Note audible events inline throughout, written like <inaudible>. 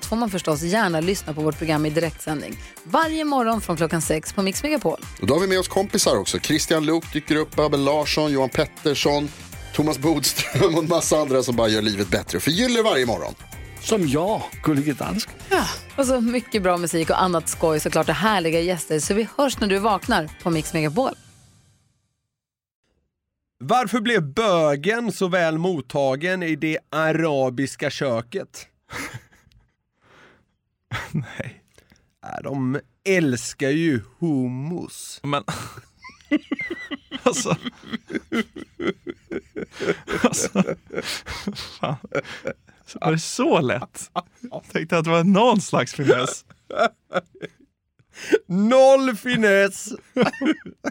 allt får man förstås gärna lyssna på vårt program i direktsändning. Varje morgon från klockan sex på Mix Megapol. Och då har vi med oss kompisar också. Christian Luuk dyker upp, Abel Larsson, Johan Pettersson, Thomas Bodström och en massa andra som bara gör livet bättre och förgyller varje morgon. Som jag, Gullige Dansken. Och så mycket bra musik och annat skoj såklart och härliga gäster. Så vi hörs när du vaknar på Mix Megapol. Varför blev bögen så väl mottagen i det arabiska köket? <laughs> Nej. Äh, De älskar ju hummus. Men... <laughs> alltså... alltså... Fan. Var det så lätt? Jag tänkte att det var någon slags finess. Noll finess!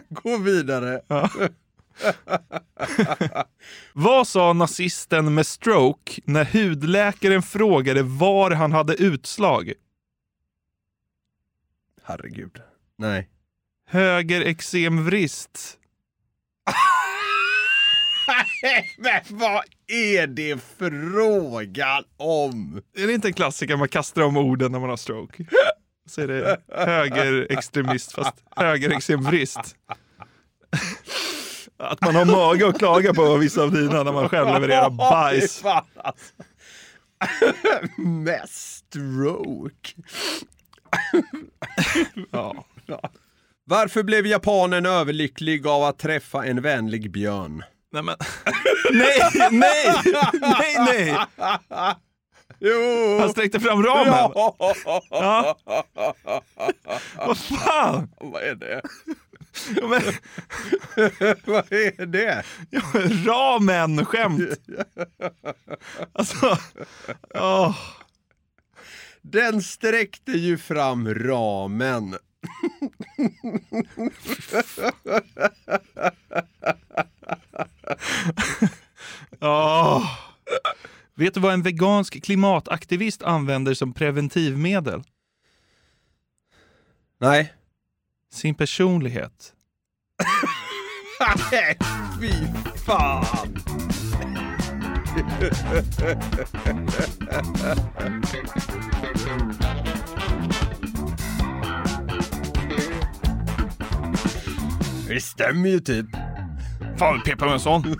Gå vidare. Vad sa nazisten med stroke när hudläkaren frågade var han hade utslag? Herregud. Nej. Höger eksemvrist. Men vad är det frågan om? Är det inte en klassiker man kastar om orden när man har stroke? Så är det högerextremist fast högerexemvrist. Att man har mage att klaga på vissa av dina när man själv levererar <laughs> bajs. Alltså. <laughs> Med stroke. <laughs> Ja. Varför blev japanen överlycklig av att träffa en vänlig björn? Nej, men... <laughs> nej, nej, nej, nej! Jo! Han sträckte fram ramen. Ja. Ja. <laughs> Vad fan? Vad är det? Ja, Men, Vad är det? ja, men ramen-skämt. Alltså, åh. Den sträckte ju fram ramen. åh. Vet du vad en vegansk klimataktivist använder som preventivmedel? Nej. Sin personlighet. <laughs> Nej, fy fan! Det stämmer ju typ. Fan, peppar med en sån.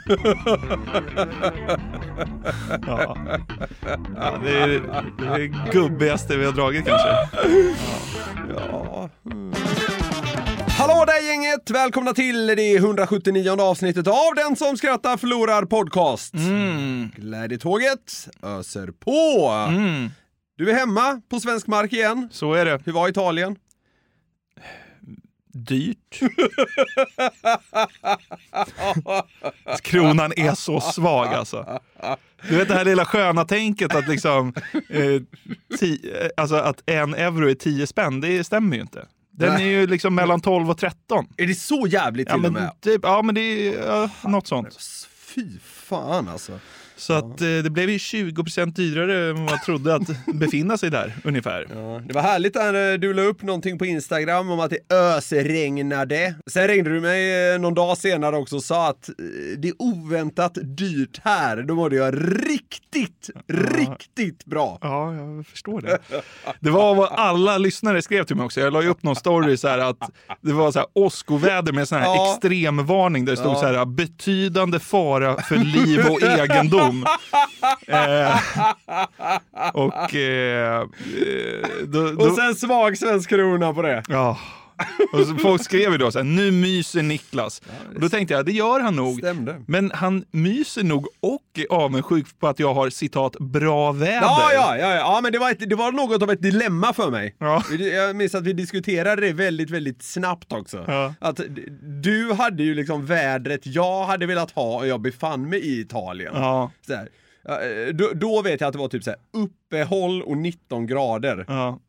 ja. Ja, det, är, det är gubbigaste vi har dragit kanske. Ja. Mm. Hallå där gänget! Välkomna till det 179 avsnittet av Den som skrattar förlorar podcast. Mm. Glädjetåget öser på. Mm. Du är hemma på svensk mark igen. Så är det. Hur var Italien? Dyrt. Kronan är så svag alltså. Du vet det här lilla sköna tänket att liksom eh, ti, eh, alltså att en euro är 10 spänn, det stämmer ju inte. Den är ju liksom mellan 12 och 13. Är det så jävligt Ja till och men, med? typ, ja, men det är ja, något sånt. Fy fan alltså. Så att eh, det blev ju 20% dyrare än vad jag trodde att <laughs> befinna sig där ungefär. Ja, det var härligt när du la upp någonting på Instagram om att det ösregnade. Sen ringde du mig eh, någon dag senare också och sa att eh, det är oväntat dyrt här. Då mådde jag riktigt, riktigt bra. Ja, jag förstår det. Det var vad alla lyssnare skrev till mig också. Jag la ju upp någon story så här att det var så här åskoväder med sån här Ja. extremvarning där det stod så här betydande fara för liv och <laughs> egendom. Eh, och eh, eh, då, då, Och sen svag svensk krona på det. Ja. <laughs> Och så folk skrev ju då så här, nu myser Niklas. Och då tänkte jag, det gör han nog. Stämde. Men han myser nog och är avundsjuk på att jag har citat bra väder. Ja, ja, ja, ja, men det var, ett, det var något av ett dilemma för mig. Ja. Jag minns att vi diskuterade det väldigt, väldigt snabbt också. Ja. Att du hade ju liksom vädret jag hade velat ha och jag befann mig i Italien. Ja. Så här, Ja, eh, då, då vet jag att det var typ så här uppehåll och 19 grader. Ja.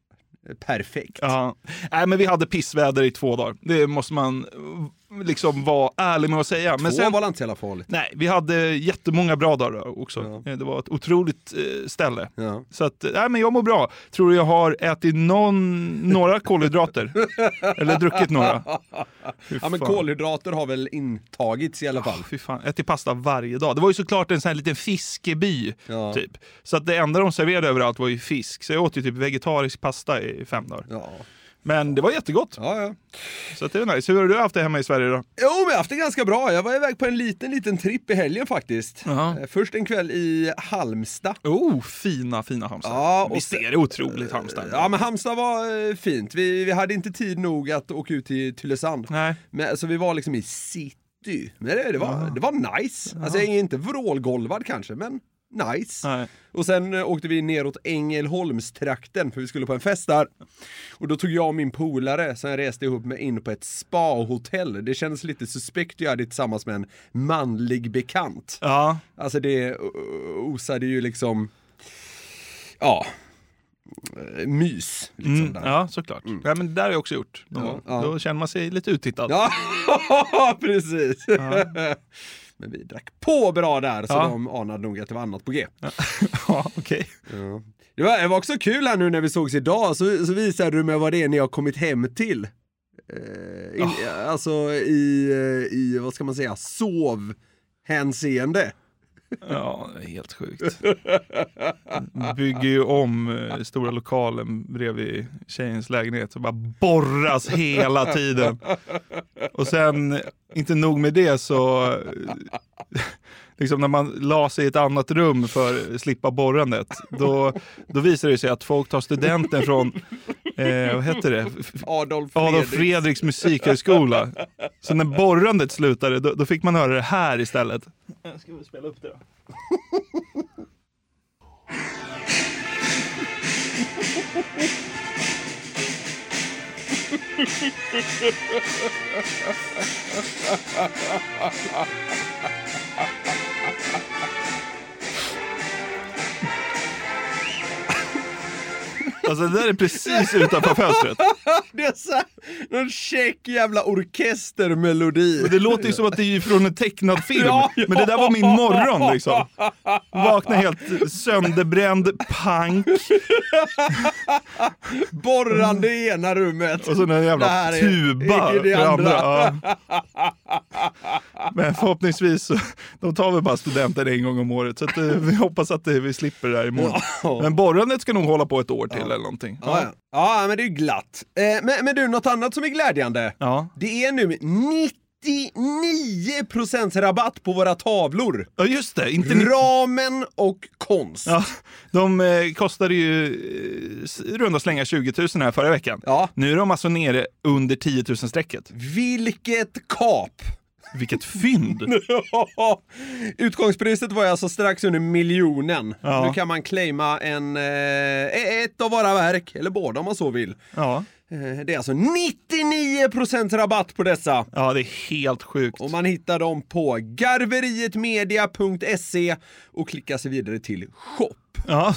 Perfekt. Ja. Nej, men vi hade pissväder i två dagar. Det måste man liksom vara ärlig med att säga. Men Två sen, var inte så jävla farligt. nej, vi hade jättemånga bra dagar också. Eh, Det var ett otroligt eh, ställe. Ja. Så att, nej, men jag mår bra. Tror du jag har ätit någon, några kolhydrater? Eller druckit några? Ja men kolhydrater har väl intagits i alla fall. Fy fan, ätit pasta varje dag. Det var ju såklart en sån här liten fiskeby. Ja. Typ. Så att det enda de serverade överallt var ju fisk. Så jag åt ju typ vegetarisk pasta i fem dagar. Ja. Men det var jättegott. Ja, ja. Så det är nice. Hur har du haft det hemma i Sverige då? Jo, men jag har haft det ganska bra. Jag var iväg på en liten, liten tripp i helgen faktiskt. Jaha. Eh, Först en kväll i Halmstad. Oh, fina, fina Halmstad. Ja, och Visst är det otroligt Halmstad? Ja, men Halmstad var eh, fint. Vi, vi hade inte tid nog att åka ut till Tylösand. Nej. Men, så vi var liksom i city. Men det, det, var, det var nice. Alltså jag är inte vrålgolvad kanske, men nice. Nej. Och sen eh, åkte vi neråt Ängelholmstrakten, för vi skulle på en fest där. Och då tog jag och min polare, sen reste ihop mig in på ett spa-hotell. Det kändes lite suspekt att göra det tillsammans med en manlig bekant. Ja, Alltså det eh, osade ju liksom, ja, eh, mys. Liksom mm, där. ja såklart. Ja, men det där har jag också gjort. Då, Ja, ja. då känner man sig lite uttittad. Ja, <laughs> precis. Men vi drack på bra där, så Ja. de anade nog att det var annat på G. <laughs> Ja, okej. Ja. Det, var, det var också kul här nu när vi sågs idag, så, så visade du mig vad det är ni har kommit hem till. Eh, in, Alltså i, eh, i, vad ska man säga, sovhänseende. Ja, det är helt sjukt. Bygger ju om eh, stora lokalen bredvid tjejens lägenhet och bara borras hela tiden. Och sen, inte nog med det så, eh, liksom när man la sig i ett annat rum för att slippa borrandet, då, då visar det sig att folk tar studenten från, eh, vad heter det? Adolf Adolf Fredrik. Fredriks musikhögskola. Så när borrandet slutade, då, då fick man höra det här istället. Jag ska väl spela upp det då. <laughs> Alltså det där är precis utanför fönstret. <laughs> Det är så här, någon check jävla orkestermelodi. Det låter ju som att det är från en tecknad film. Ja, ja. Men det där var min morgon liksom. Vakna helt sönderbränd, pank Borrande i ena rummet. och så en Det jävla är- tuba är det för andra. andra. Ja. <laughs> Men förhoppningsvis de tar väl bara studenten en gång om året. Så eh, vi hoppas att eh, vi slipper det där imorgon. Men borrandet ska nog hålla på ett år till eller någonting. Ja, ja. ja, men det är ju glatt. Eh, men, men du, något annat som är glädjande. Ja. Det är nu 99% rabatt på våra tavlor. Ja just det, inte Ramen och konst. Ja, de eh, kostade ju eh, runda slänga 20 000 här förra veckan. Ja. Nu är de alltså nere under 10 000 strecket. Vilket kap! Vilket fynd! <laughs> Utgångspriset var alltså strax under miljonen. Ja. Nu kan man claima en, eh, ett av våra verk, eller båda om man så vill. Ja. Eh, det är alltså 99% rabatt på dessa. ja, det är helt sjukt. Och man hittar dem på garverietmedia.se och klickar sig vidare till shop. Ja,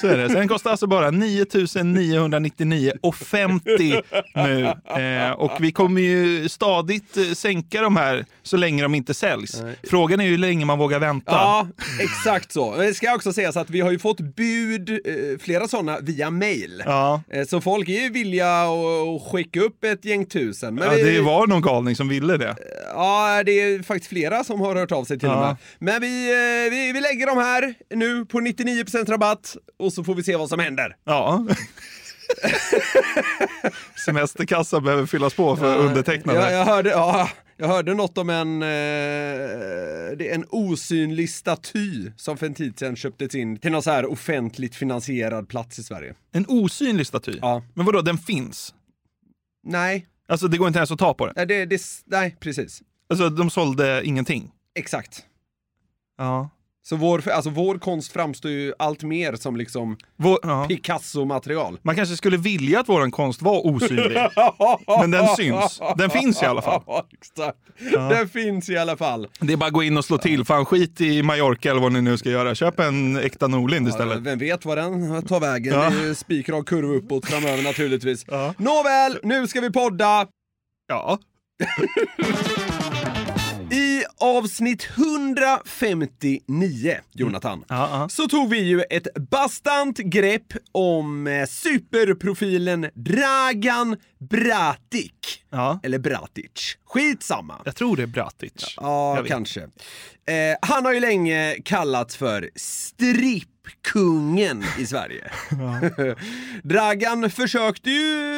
så är det. Sen kostar alltså bara 9 999 och 50 nu. Eh, och vi kommer ju stadigt eh, sänka de här så länge de inte säljs. Frågan är ju hur länge man vågar vänta. Ja, exakt så. Det ska också sägas att vi har ju fått bud, eh, flera sådana, via mail. Ja. Eh, Så folk är ju villiga att skicka upp ett gäng tusen. Men Ja, vi, det var någon galning som ville det. ja, det är faktiskt flera som har hört av sig till Ja. och med. Men vi, vi, vi lägger de här nu på 99% rabatt och så får vi se vad som händer. Ja. <laughs> Semesterkassan behöver fyllas på för undertecknade. Jag, jag, hörde, ja, jag hörde något om en, eh, det är en osynlig staty som för en tid sedan köptes in till någon så här offentligt finansierad plats i Sverige. En osynlig staty? Ja. Men vadå, den finns? Nej, Alltså det går inte ens att ta på den? nej, det, det, nej precis. Alltså de sålde ingenting? Exakt. Ja. Så vår, alltså vår konst framstår ju allt mer som liksom Vår, ja. Picasso-material. Man kanske skulle vilja att våran konst var osynlig. <laughs> Men den syns. Den finns i alla fall. Ja. Den finns i alla fall. Det är bara att gå in och slå till. Fan skit i Mallorca eller vad ni nu ska göra. Köp en äkta Norlind istället. Vem vet vad den tar vägen? Ja. Det är spikrak kurva uppåt framöver naturligtvis. Nåväl, nu ska vi podda. Ja. <laughs> I avsnitt 159, Jonathan, Ja, ja. så tog vi ju ett bastant grepp om eh, superprofilen Dragan Bratic. ja. Eller Bratic. Skitsamma. Jag tror det är Bratic. Ja, kanske. Eh, han har ju länge kallats för strippkungen i Sverige. <laughs> Dragan försökte ju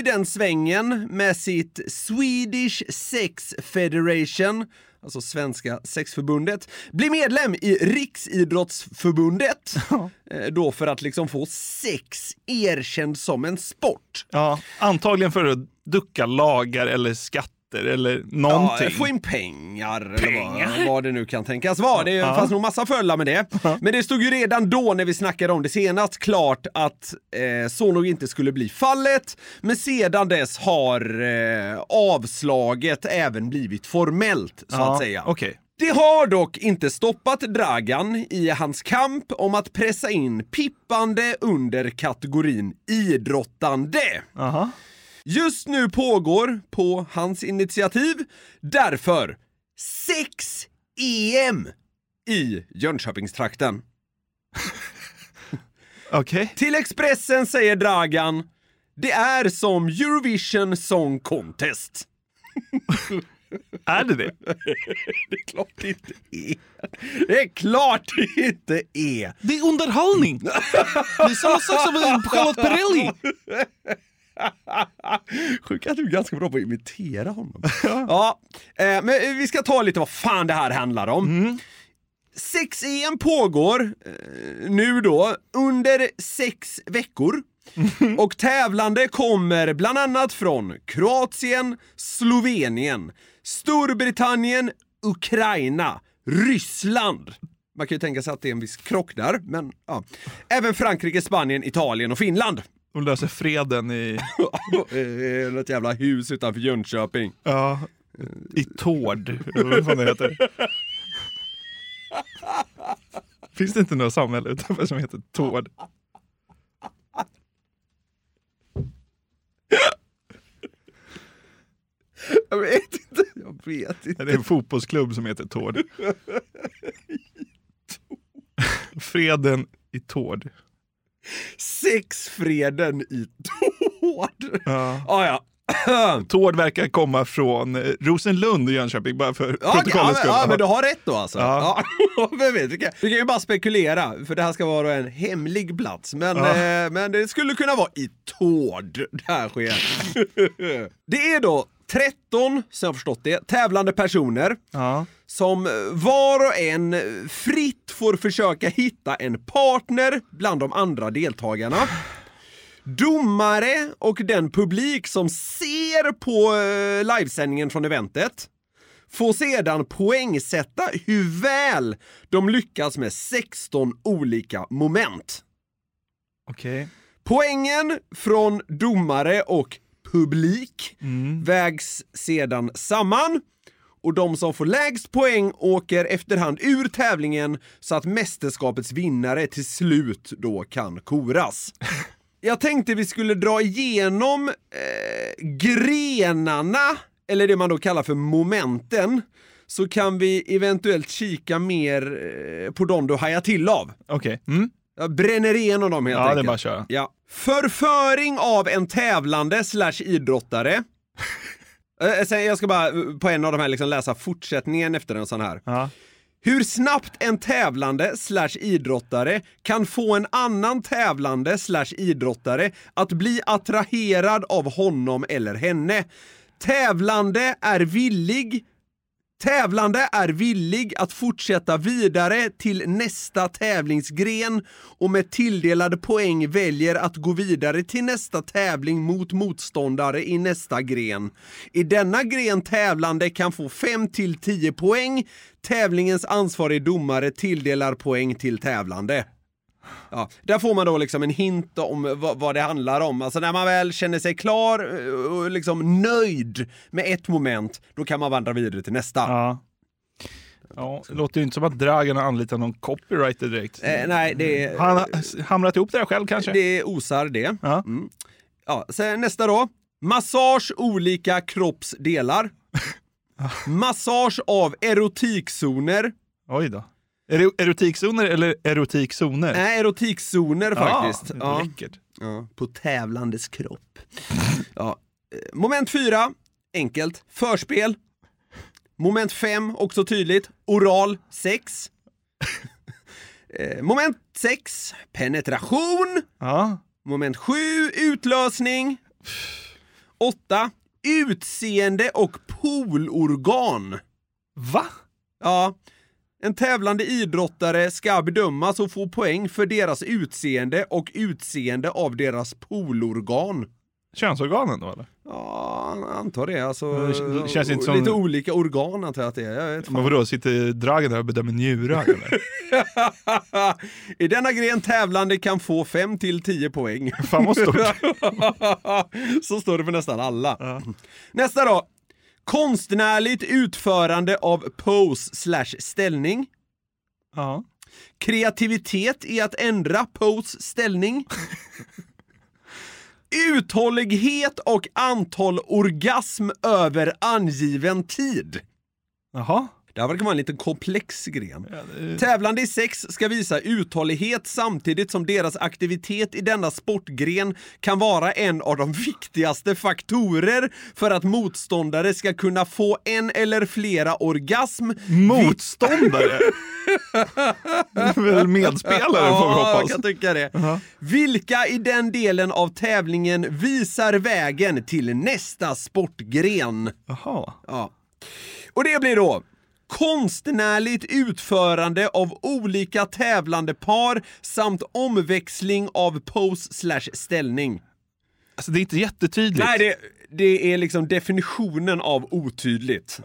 i den svängen med sitt Swedish Sex Federation, alltså Svenska Sexförbundet, bli medlem i Riksidrottsförbundet. <laughs> eh, då för att liksom få sex erkänd som en sport. Ja, antagligen för att ducka lagar eller skatter eller någonting. Ja, få in pengar, eller vad, vad det nu kan tänkas vara. Det fanns nog massa fördelar med det. Men det stod ju redan då när vi snackade om det senast klart att eh, så nog inte skulle bli fallet. Men sedan dess har eh, avslaget även blivit formellt, så ja, att säga. Okej. Det har dock inte stoppat Dragan i hans kamp om att pressa in pippande under kategorin idrottande. Aha. Just nu pågår, på hans initiativ, därför sex EM i Jönköpingstrakten. <laughs> Okej. Till Expressen säger Dragan, det är som Eurovision Song Contest. <laughs> Är det det? <laughs> Det är klart det inte är. Det är klart det inte är. Det är underhållning! Det är samma sak som Charlotte Perrelli. <laughs> Sjukt att du är ganska bra på att imitera honom. <laughs> ja, eh, men vi ska ta lite vad fan det här handlar om. Sex-EM pågår eh, nu då under sex veckor. Och tävlande kommer bland annat från Kroatien, Slovenien, Storbritannien, Ukraina, Ryssland. Man kan ju tänka sig att det är en viss krock där, men ja. Även Frankrike, Spanien, Italien och Finland. De löser freden <laughs> i, Något jävla hus utanför Jönköping. ja, i Tord. eller Vad fan det heter. Finns det inte några samhälle utanför som heter Tord? Jag vet inte. Jag vet inte. Det är en fotbollsklubb som heter Tord. <laughs> Freden i Tord. Sexfreden i Tord. Ja. Ah, ja. <clears throat> Tord verkar komma från eh, Rosenlund i Jönköping, bara för Ja, protokollets men, skull. ja, men du har rätt då alltså. Ja. Ja. <laughs> Vet, vi, kan, vi kan ju bara spekulera, för det här ska vara en hemlig plats. Men, Ja. eh, men det skulle kunna vara i Tord det här sker. <laughs> det är då 13, som jag har förstått det, tävlande personer Ja. Som var och en fritt får försöka hitta en partner bland de andra deltagarna. Domare och den publik som ser på eh, livesändningen från eventet får sedan poängsätta hur väl de lyckas med 16 olika moment. Okej. Poängen från domare och publik vägs sedan samman och de som får lägst poäng åker efterhand ur tävlingen så att mästerskapets vinnare till slut då kan koras. <laughs> Jag tänkte vi skulle dra igenom eh, grenarna, eller det man då kallar för momenten, så kan vi eventuellt kika mer eh, på de du hajar till av. Okej. Mm. Jag bränner igenom dem helt Ja, det är enkelt. bara att köra. Ja. Förföring av en tävlande slash idrottare. <laughs> Eh, sen jag ska bara eh, på en av de här liksom läsa fortsättningen efter en sån här. Ja. Hur snabbt en tävlande slash idrottare kan få en annan tävlande slash idrottare att bli attraherad av honom eller henne. Tävlande är villig Tävlande är villig att fortsätta vidare till nästa tävlingsgren och med tilldelade poäng väljer att gå vidare till nästa tävling mot motståndare i nästa gren. I denna gren tävlande kan få 5 till 10 poäng. Tävlingens ansvarig domare tilldelar poäng till tävlande. Ja, där får man då liksom en hint om vad, vad det handlar om. Alltså när man väl känner sig klar eh, och liksom nöjd med ett moment, då kan man vandra vidare till nästa. Ja. Ja, det låter ju inte som att Dragan har anlitat någon copywriter direkt. Eh, nej, det, Han har hamrat ihop det där själv kanske? det osar det. Ja. Mm. Ja, sen nästa då. Massage olika kroppsdelar. <laughs> Massage av erotikzoner. Oj då. Är det erotikzoner eller erotikzoner? Nej, erotikzoner faktiskt. Ja, läckert. Ja, på tävlandes kropp. Ja. Moment fyra, enkelt, förspel. Moment fem, också tydligt, oral sex. <laughs> Eh, Moment sex, penetration. Ja. Moment sju, utlösning. Åtta, utseende och poolorgan. Va? Ja, en tävlande idrottare ska bedömas och få poäng för deras utseende och utseende av deras poolorgan. Könsorganen då eller? Ja, antar det. Alltså, Det känns inte som- Lite olika organ antar jag att det är. Men vadå, sitter Dragan där och bedömer njurar eller? <laughs> I denna gren tävlande kan få 5 till 10 poäng. Fan vad stort. <laughs> Så står det för nästan alla. Nästa då. Konstnärligt utförande av pose slash ställning. Ja. Kreativitet i att ändra pose ställning. Uthållighet och antal orgasm över angiven tid. Jaha. Det här verkar vara en liten komplex gren. Tävlande i sex ska visa uthållighet samtidigt som deras aktivitet i denna sportgren kan vara en av de viktigaste faktorer för att motståndare ska kunna få en eller flera orgasm. Motståndare? Väl medspelare får vi Ja, jag hoppas. kan tycka det. Vilka i den delen av tävlingen visar vägen till nästa sportgren? Jaha. Ja. Och det blir då konstnärligt utförande av olika tävlande par samt omväxling av pose slash ställning. Alltså det är inte jättetydligt. Nej, det, det är liksom definitionen av otydligt.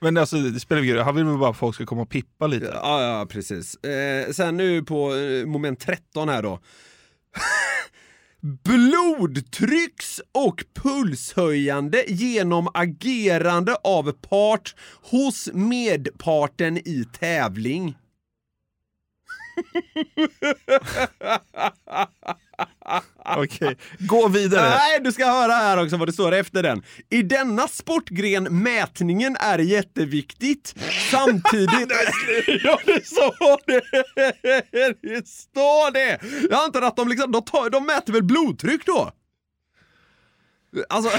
Men alltså det spelar ingen roll, han vill väl bara att folk ska komma och pippa lite. Ja, ja, precis. Eh, sen nu på eh, moment 13 här då. <laughs> Blodtrycks och pulshöjande genom agerande av part hos medparten i tävling. <laughs> <laughs> Okej, gå vidare. Nej, du ska höra här också vad det står efter den. I denna sportgren mätningen är jätteviktigt. Samtidigt... <laughs> ja, det står det! Det står det! Jag antar att de liksom, de, tar, de mäter väl blodtryck då? Alltså...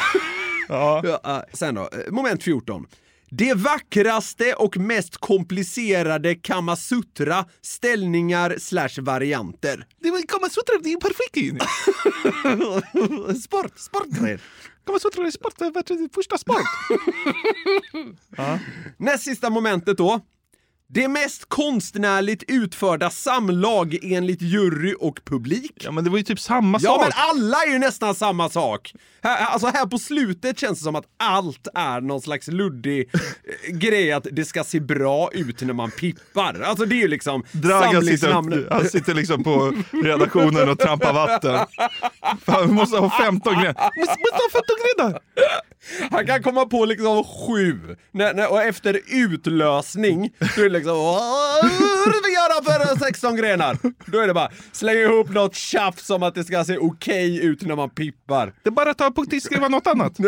Ja. <laughs> Äh, sen då, eh, moment 14. Det vackraste och mest komplicerade kamasutra, ställningar slash varianter. Det var Kamasutra, det är perfekt ju. <laughs> Sport, sportgren. Kamasutra är sport, första sport. <laughs> Näst sista momentet då. Det mest konstnärligt utförda samlag enligt jury och publik. Ja men det var ju typ samma Ja, sak. men alla är ju nästan samma sak. Här, alltså här på slutet känns det som att allt är någon slags luddig eh, grej att det ska se bra ut när man pippar. Alltså det är ju liksom Dragan sitter, han sitter liksom på redaktionen och trampar vatten. Fan, vi måste ha 15 grenar. Vi måste ha 15 grenar! Han kan komma på liksom sju, när, när, och efter utlösning, då är det liksom "Åh, hur ska vi göra för 16 grenar? Då är det bara slänga ihop något tjafs som att det ska se okej ut när man pippar. Det är bara att ta på och skriva något annat. <laughs>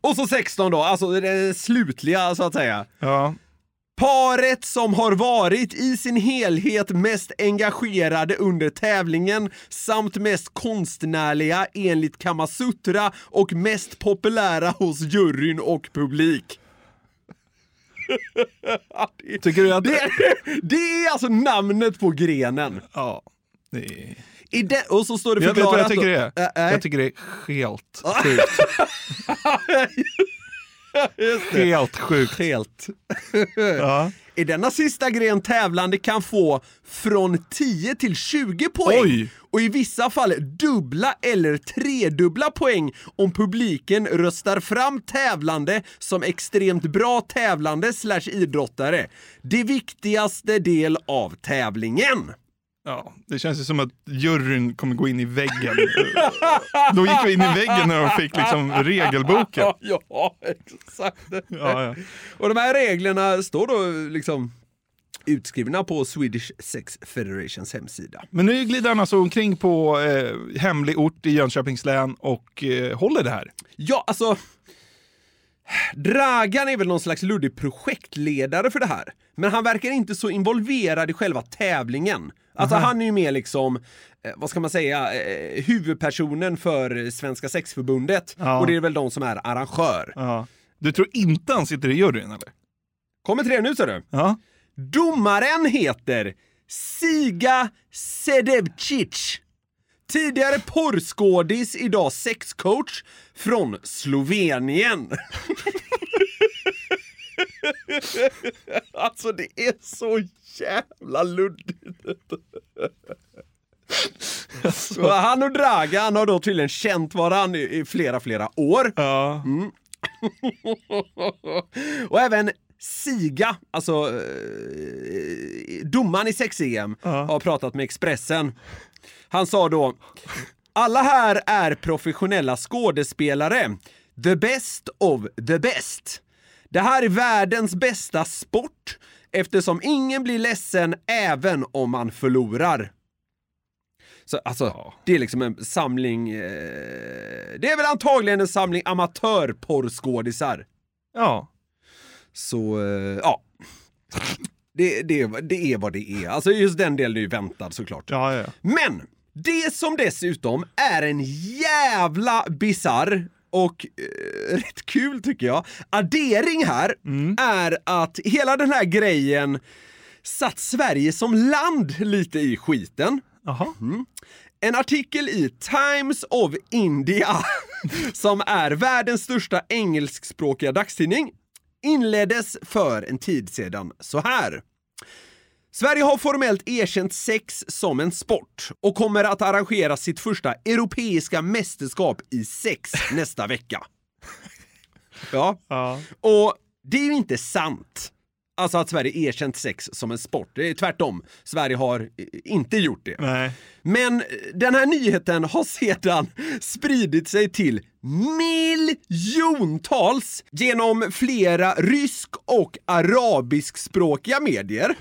och så 16 då, alltså det slutliga så att säga. Ja. Paret som har varit i sin helhet mest engagerade under tävlingen samt mest konstnärliga enligt Kamasutra och mest populära hos juryn och publik. <laughs> Tycker du att... det, det är alltså namnet på grenen. Ja. Det är... I de, och så står det Jag vet vad förklarat... jag tycker det är. Äh, äh. Jag tycker det är helt sjukt. <laughs> Helt sjukt. Helt. Ja. I denna sista gren tävlande kan få från 10 till 20 poäng. Oj. Och i vissa fall dubbla eller tredubbla poäng om publiken röstar fram tävlande som extremt bra tävlande slash idrottare. Det viktigaste del av tävlingen. Ja, det känns ju som att juryn kommer gå in i väggen. Då gick vi in i väggen när de fick liksom regelboken. <laughs> ja, exakt. Ja, ja. Och de här reglerna står då liksom utskrivna på Swedish Sex Federations hemsida. Men nu glider han alltså omkring på eh, hemlig ort i Jönköpings län och eh, håller det här. Ja, alltså... Dragan är väl någon slags luddig projektledare för det här. Men han verkar inte så involverad i själva tävlingen. Alltså han är ju mer liksom, eh, vad ska man säga, eh, huvudpersonen för Svenska sexförbundet. Ja. Och det är väl de som är arrangör. Ja. Du tror inte han sitter i juryn eller? Kommer tre nu ser du. Ja. Domaren heter Siga Sedevcic. Tidigare porrskådis, idag sexcoach från Slovenien. <laughs> <laughs> alltså det är så jävla luddigt. <laughs> Och han och Dragan har då tydligen känt varandra i flera, flera år. Ja. <laughs> Och även Siga, alltså eh, domaren i sex-EM, har pratat med Expressen. Han sa då alla här är professionella skådespelare. The best of the best. Det här är världens bästa sport eftersom ingen blir ledsen även om man förlorar. Så alltså, det är liksom en samling... Eh, det är väl antagligen en samling amatörporrskådisar. ja. Så, eh, ja. Det, det, det är vad det är. Alltså just den delen är ju väntad såklart. Ja, ja. Men det som dessutom är en jävla bizarr och eh, <laughs> rätt kul tycker jag, addering här är att hela den här grejen satt Sverige som land lite i skiten. Jaha. En artikel i Times of India, <laughs> som är världens största engelskspråkiga dagstidning, inleddes för en tid sedan så här. Sverige har formellt erkänt sex som en sport och kommer att arrangera sitt första europeiska mästerskap i sex nästa vecka. <laughs> Ja, Ja. och det är ju inte sant. Alltså att Sverige erkänt sex som en sport. Det är tvärtom. Sverige har eh, inte gjort det. Nej. Men eh, den här nyheten har sedan spridit sig till miljontals genom flera rysk och arabiskspråkiga medier.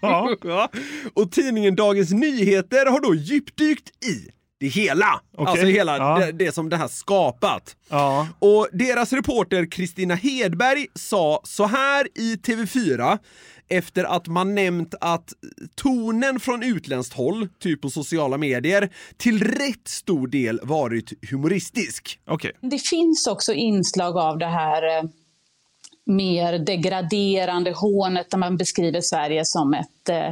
Ja. <laughs> Ja. Och tidningen Dagens Nyheter har då djupdykt i det hela. Okej. Alltså hela Ja. det, det som det här skapat. Ja. Och deras reporter Kristina Hedberg sa så här i TV4 efter att man nämnt att tonen från utländskt håll, typ på sociala medier, till rätt stor del varit humoristisk. Okej. Det finns också inslag av det här eh, mer degraderande hånet där man beskriver Sverige som ett eh,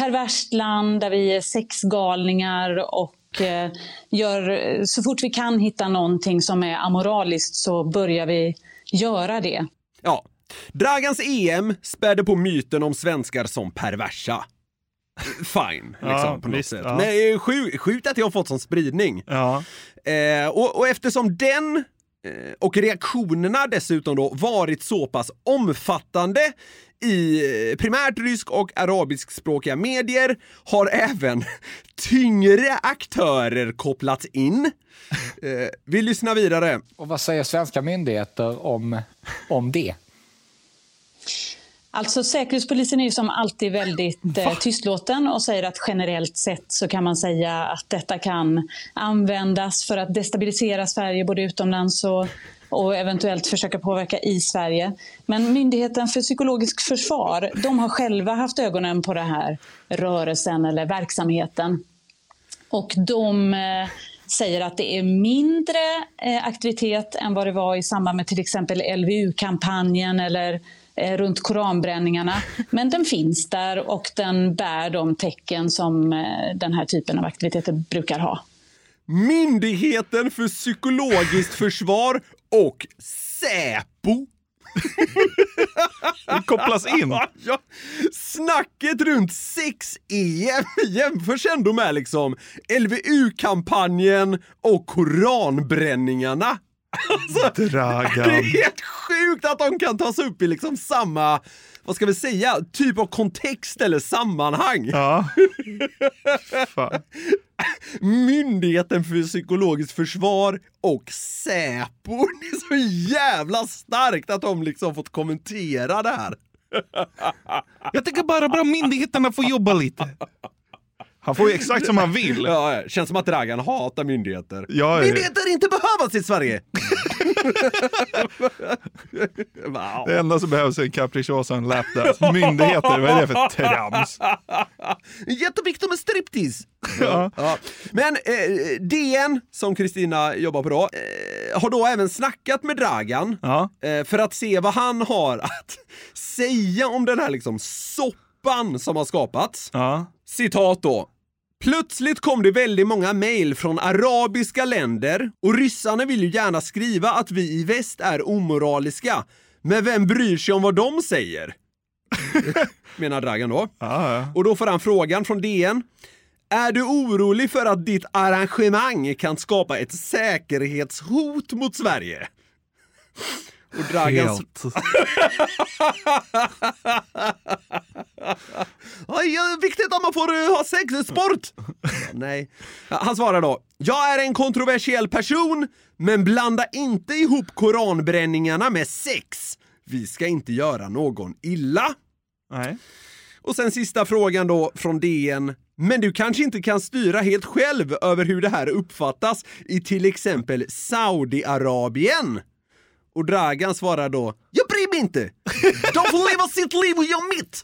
perverst land där vi är sexgalningar och eh, gör, så fort vi kan hitta någonting som är amoraliskt så börjar vi göra det. Ja, Dragans EM spädde på myten om svenskar som perversa. Fine, liksom Ja, på något visst, sätt. ja. Men det sjukt att jag har fått sån spridning. Ja. Eh, och, och eftersom den Eh, och reaktionerna dessutom då varit så pass omfattande i eh, primärt rysk och arabiskspråkiga medier har <laughs> även tyngre aktörer kopplats in. Eh, vi lyssnar vidare. Och vad säger svenska myndigheter om, om det? Alltså Säkerhetspolisen är ju som alltid väldigt eh, tystlåten och säger att generellt sett så kan man säga att detta kan användas för att destabilisera Sverige både utomlands och, och eventuellt försöka påverka i Sverige. Men Myndigheten för psykologiskt försvar, de har själva haft ögonen på den här rörelsen eller verksamheten. Och de eh, säger att det är mindre eh, aktivitet än vad det var i samband med till exempel LVU-kampanjen eller runt koranbränningarna. <laughs> Men den finns där och den bär de tecken som eh, den här typen av aktiviteter brukar ha. Myndigheten för psykologiskt försvar och Säpo. <laughs> Det kopplas in. <laughs> Ja, snacket runt 6-EM jämförs ändå med liksom LVU-kampanjen och koranbränningarna. Alltså, det Dragan. är helt sjukt att de kan tas upp i liksom samma, vad ska vi säga, typ av kontext eller sammanhang. Ja. Fan. Myndigheten för psykologiskt försvar och Säpo. <laughs> Det är så jävla starkt att de liksom fått kommentera det här. Jag tycker bara bra myndigheterna får jobba lite. Han får ju exakt som han vill. <laughs> Ja, känns som att Dragan hatar myndigheter. Ja, Myndigheter inte behövas i Sverige! <laughs> wow. det enda som behövs är en capricciosa och en lapdance. Myndigheter, vad är det för trams? <laughs> Jätteviktigt med striptease! Ja. Ja. Men eh, DN, som Kristina jobbar på då, eh, har då även snackat med Dragan Ja. eh, för att se vad han har att säga om den här liksom soppan som har skapats. Ja. Citat då. Plötsligt kom det väldigt många mejl från arabiska länder och ryssarna vill ju gärna skriva att vi i väst är omoraliska. Men vem bryr sig om vad de säger? <laughs> Menar Dragan då. Ja, ja. Och då får han frågan från DN. Är du orolig för att ditt arrangemang kan skapa ett säkerhetshot mot Sverige? Och Dragan Helt. <laughs> Oj, ja, viktigt att man får uh, ha sex, sport! <laughs> Nej. Han svarar då. Jag är en kontroversiell person, men blanda inte ihop koranbränningarna med sex. Vi ska inte göra någon illa. Nej. Och sen sista frågan då från DN. Men du kanske inte kan styra helt själv över hur det här uppfattas i till exempel Saudiarabien? Och Dragan svarar då, jag bryr mig inte! De får leva sitt liv och jag mitt!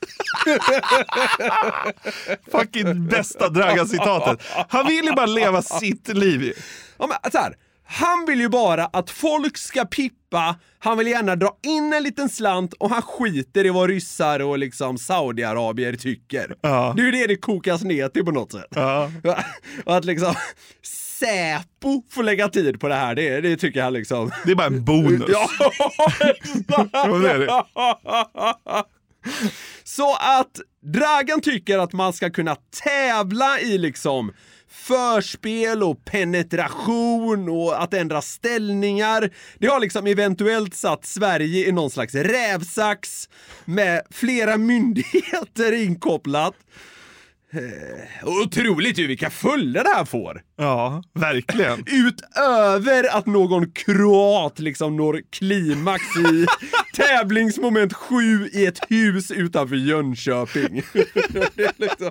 Fucking bästa Dragan-citatet. Han vill ju bara leva sitt liv. Ja, men, så här, han vill ju bara att folk ska pippa, han vill gärna dra in en liten slant och han skiter i vad ryssar och liksom saudiarabier tycker. Ja. Det är ju det det kokas ner till på något sätt. Ja. <laughs> Att liksom Säpo får lägga tid på det här, det, det tycker han liksom... Det är bara en bonus. Ja, Ja, det är det. Så att Dragan tycker att man ska kunna tävla i liksom förspel och penetration och att ändra ställningar. Det har liksom eventuellt satt Sverige i någon slags rävsax med flera myndigheter inkopplat. Eh, Otroligt ju vilka följder det här får! Ja, verkligen. <laughs> Utöver att någon kroat liksom når klimax i <laughs> tävlingsmoment 7 i ett hus utanför Jönköping. det, <laughs> är liksom,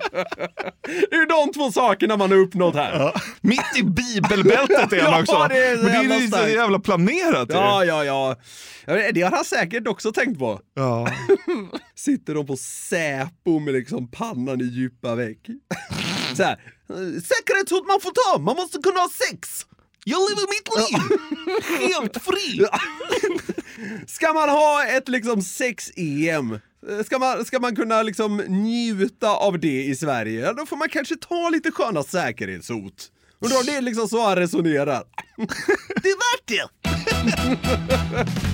det är de två sakerna man har uppnått här. Ja. Mitt i bibelbältet är han Ja, också. det är så Men det är ju så jävla planerat. Ja, ja, ja. Det har han säkert också tänkt på. Ja. Sitter de på Säpo med liksom pannan i djupa väck. Så här, säkerhetshot man får ta, man måste kunna ha sex! Jag lever mitt liv! Helt fri! <laughs> Ska man ha ett liksom sex-EM, ska man, ska man kunna liksom njuta av det i Sverige, då får man kanske ta lite sköna säkerhetshot. Och då är det liksom så han resonerar. <laughs> Det är värt det! <laughs>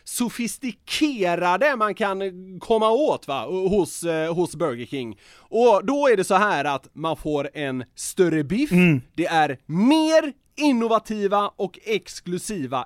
sofistikerade man kan komma åt va, hos, eh, hos Burger King. Och då är det så här att man får en större biff, det är mer innovativa och exklusiva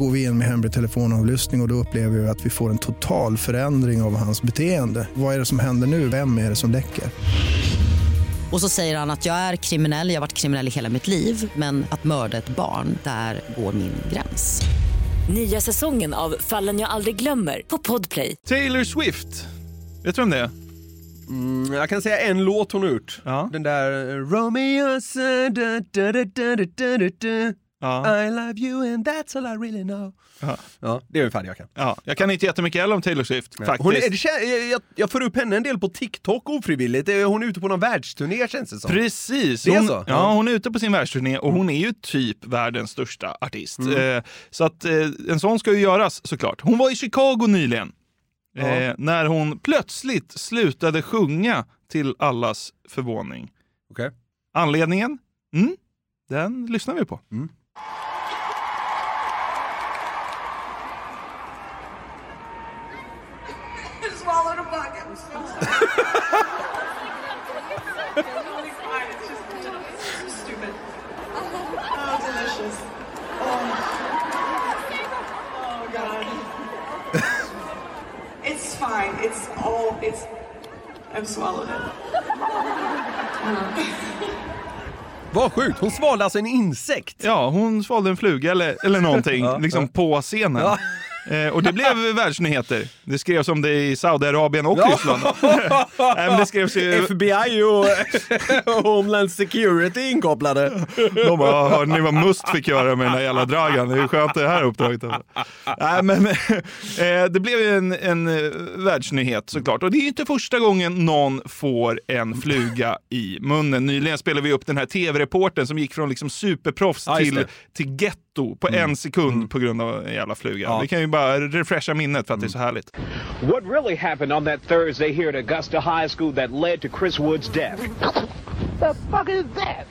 Går vi in med hemlig telefonavlyssning och, och då upplever vi att vi får en total förändring av hans beteende. Vad är det som händer nu? Vem är det som läcker? Och så säger han att jag är kriminell, jag har varit kriminell i hela mitt liv men att mörda ett barn, där går min gräns. Nya säsongen av Fallen jag aldrig glömmer på Podplay. Taylor Swift. Vet du vem det är? Mm, jag kan säga en låt hon har gjort. Ja. Den där eh, Romeo da, da, da. Ja. I love you and that's all I really know. Ja. Ja, det är ungefär det jag kan. Ja, jag kan inte jättemycket heller om Taylor Swift, faktiskt. Hon är, jag, jag, får upp henne en del på TikTok ofrivilligt. Hon är ute på någon världsturné känns det som. Precis. Det är Hon, så? Ja, hon är ute på sin världsturné och hon är ju typ världens största artist. Mm. Eh, så att eh, en sån ska ju göras såklart. Hon var i Chicago nyligen. Ja. Eh, när hon plötsligt slutade sjunga till allas förvåning. Okej. Anledningen? Mm, den lyssnar vi på. Swallowed a bug. I'm so sorry. Totally <laughs> fine. It's just, just stupid. Oh, delicious. Oh, oh God. It's fine. It's all. It's. I've swallowed it. <laughs> Vad sjukt, hon svalde alltså en insekt. Ja, hon svalde en fluga eller, eller någonting <laughs> liksom på scenen. Eh, och det blev världsnyheter. Det skrevs om det i Saudiarabien och. Ryssland. <laughs> Nej, det skrevs ju... FBI och <laughs> Homeland Security inkopplade. De bara, hörde ni vad Must fick göra med den där jävla Dragan? Det är skönt det här uppdraget. Nej, men, <laughs> eh, det blev ju en, en eh, världsnyhet såklart. Och det är ju inte första gången någon får en fluga i munnen. Nyligen spelade vi upp den här tv-reporten som gick från liksom superproffs just till, till getto på en sekund på grund av en jävla fluga. Ja. Vi kan ju bara refresha minnet för att det är så härligt. What really happened on that Thursday here at Augusta High School that led to Chris Wood's death? The fuck is that?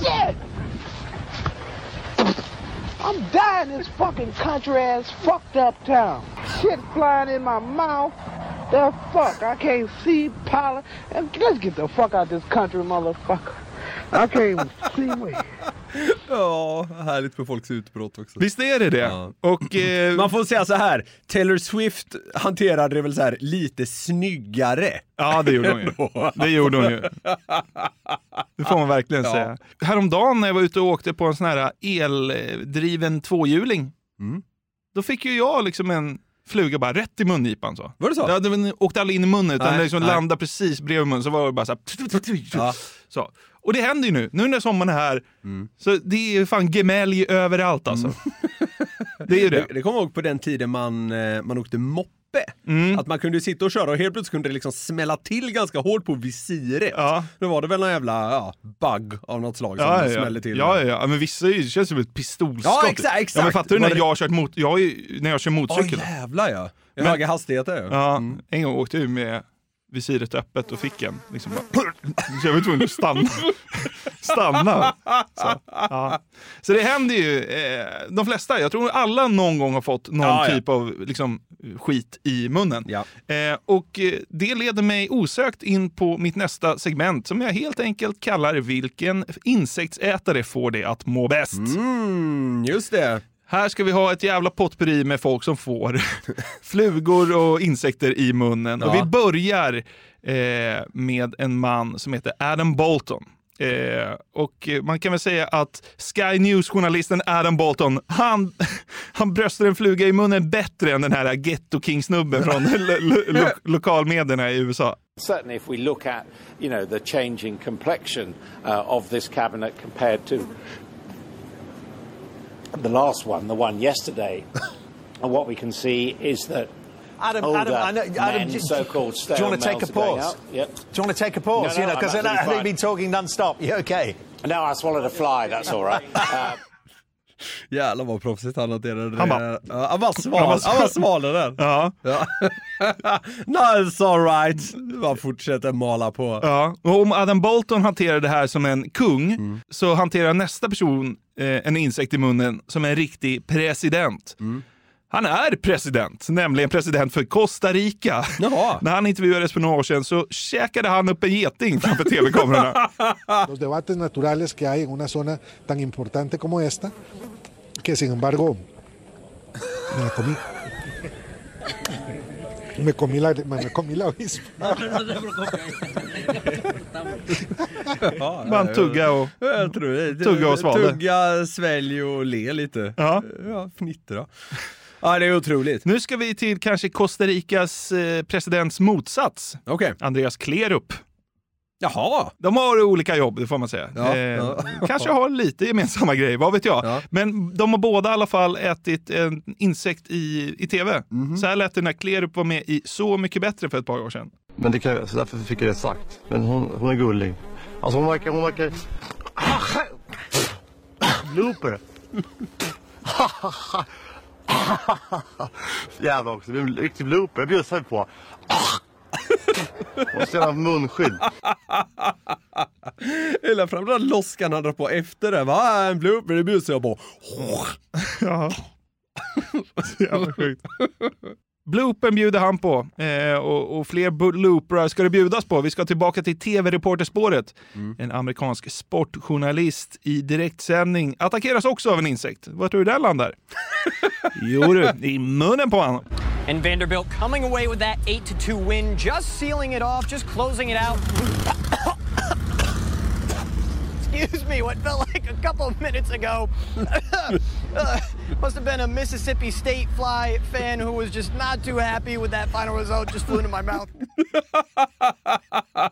Shit! I'm dying in this fucking country ass fucked up town. Shit flying in my mouth. The fuck? I can't see. And Let's get the fuck out this country, motherfucker. Can't even see me. Ja, härligt för folks utbrott också. Visst är det det? Ja. Och, eh, <clears throat> Man får säga så här, Taylor Swift hanterade det väl så här lite snyggare. Ja, det gjorde hon ju. <laughs> Det gjorde hon ju. Det får man verkligen Ja. säga. Häromdagen när jag var ute och åkte på en sån här eldriven tvåhjuling, Mm. då fick ju jag liksom en fluga bara rätt i mungipan. Så. Var det så? Ja, den åkte aldrig in i munnen utan Nej, den liksom nej. landade precis bredvid munnen. Så var det bara så här... Ja. Så. Och det händer ju nu. Nu när sommaren är här, Mm. så det är fan gemällj överallt alltså. Det är ju det. Det, det kommer ihåg på den tiden man, eh, man åkte moppe. Mm. Att man kunde sitta och köra och helt plötsligt kunde det liksom smälla till ganska hårt på visiret. Ja. Då var det väl någon jävla ja, bug av något slag som Ja, ja, smällde till. ja, ja, ja, men vissa det känns som ett pistolskott. Ja, exakt, exakt. Ja, men fattar du när det- jag kört mot, jag när jag kör Ja, motorcykel? jävlar ja. I Men- höga hastigheter ja. Ja, Mm. en gång åkte jag med visiret öppet och fick en. Liksom bara, <clears throat> så jag var tvungen att stanna. <laughs> stanna. Så, ja. så det händer ju, eh, de flesta, jag tror alla någon gång har fått någon Ja, ja. typ av liksom, skit i munnen. Ja. Eh, och eh, det leder mig osökt in på mitt nästa segment som jag helt enkelt kallar Vilken insektsätare får det att må bäst? Mm, just det. Här ska vi ha ett jävla potpurri med folk som får <laughs> flugor och insekter i munnen. Och Ja. vi börjar eh, med en man som heter Adam Bolton. Eh, och man kan väl säga att Sky News-journalisten Adam Bolton, han, <laughs> han bröstar en fluga i munnen bättre än den här Ghetto King-snubben från lo, lo, lo, lokalmedierna i USA. Certainly, if we look at, you know, the changing complexion uh, of this cabinet compared to the last one, the one yesterday, <laughs> and what we can see is that Adam, older Adam, I know, Adam, men, do, so-called do you want to take a pause? Yep. Do you want to take a pause? No, no, you know, because fine. been talking non-stop. You okay? No, I swallowed a fly. That's all right. <laughs> Uh, Jävlar vad proffsigt han hanterade det. Han bara- Ja, han var sval, Han var svalare den. Ja. Ja. <laughs> no, it's alright. Bara fortsätter mala på. Ja, och om Adam Bolton hanterar det här som en kung Mm. så hanterar nästa person eh, en insekt i munnen som en riktig president. Mm. Han är president, nämligen president för Costa Rica. Jaha. <laughs> När han intervjuades för några år sedan så käkade han upp en geting framför tv-kamerorna. <laughs> los debates naturales que hay en una zona tan importante como esta, que sin embargo me la comí. Me comí la, me comí la avispa. <laughs> Man tugga och, Jag tror det. tugga och svalde. Tugga, svälj och le lite. Ja. Ja, fnittra. Ja, det är otroligt. Nu ska vi till kanske Costa Ricas eh, presidents motsats. Okej. Andreas Klerup. Jaha. De har olika jobb, det får man säga. Ja, eh, ja. <laughs> Kanske har lite gemensamma grejer, vad vet jag. Ja. Men de har båda i alla fall ätit en insekt i, i tv. Mhm. Så här lät det när Klerup var med i Så mycket bättre för ett par år sedan. Men det kan, så därför fick jag det sagt. Men hon, hon är gullig. Alltså hon verkar, hon verkar... Blooper! <laughs> Jävlar också, det är en riktig blooper. Jag bjussar på. Måste ha munskydd. Hela fram den loskan han drar på efter det. Va? En blooper, det bjussar jag på. Ja. Så jävla sjukt. Bloopen bjuder han på eh, och, och fler blooprar ska det bjudas på. Vi ska tillbaka till tv-reporterspåret. En amerikansk sportjournalist i direktsändning attackeras också av en insekt. Vad tror du den landar? <laughs> jo du, i munnen på honom. And Vanderbilt coming away with that 8 to 2 win, just sealing it off, just closing it out. <coughs> Excuse me, what felt like a couple of minutes ago. <coughs> Uh, must have been a Mississippi State fly fan who was just not too happy with that final result, just flew into my mouth. <laughs>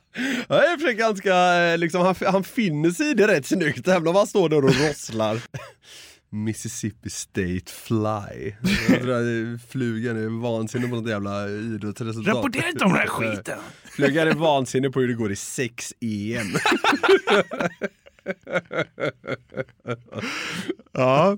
Ja, det är ganska, liksom, han, han finner sig i det rätt snyggt, även om han står där och rosslar. <laughs> Mississippi State Fly. Flugan är vansinnig på något jävla idrottsresultat. Rapportera inte om den här skiten. <laughs> Flugan är vansinnig på hur det går i 6 EM. <laughs> Ja.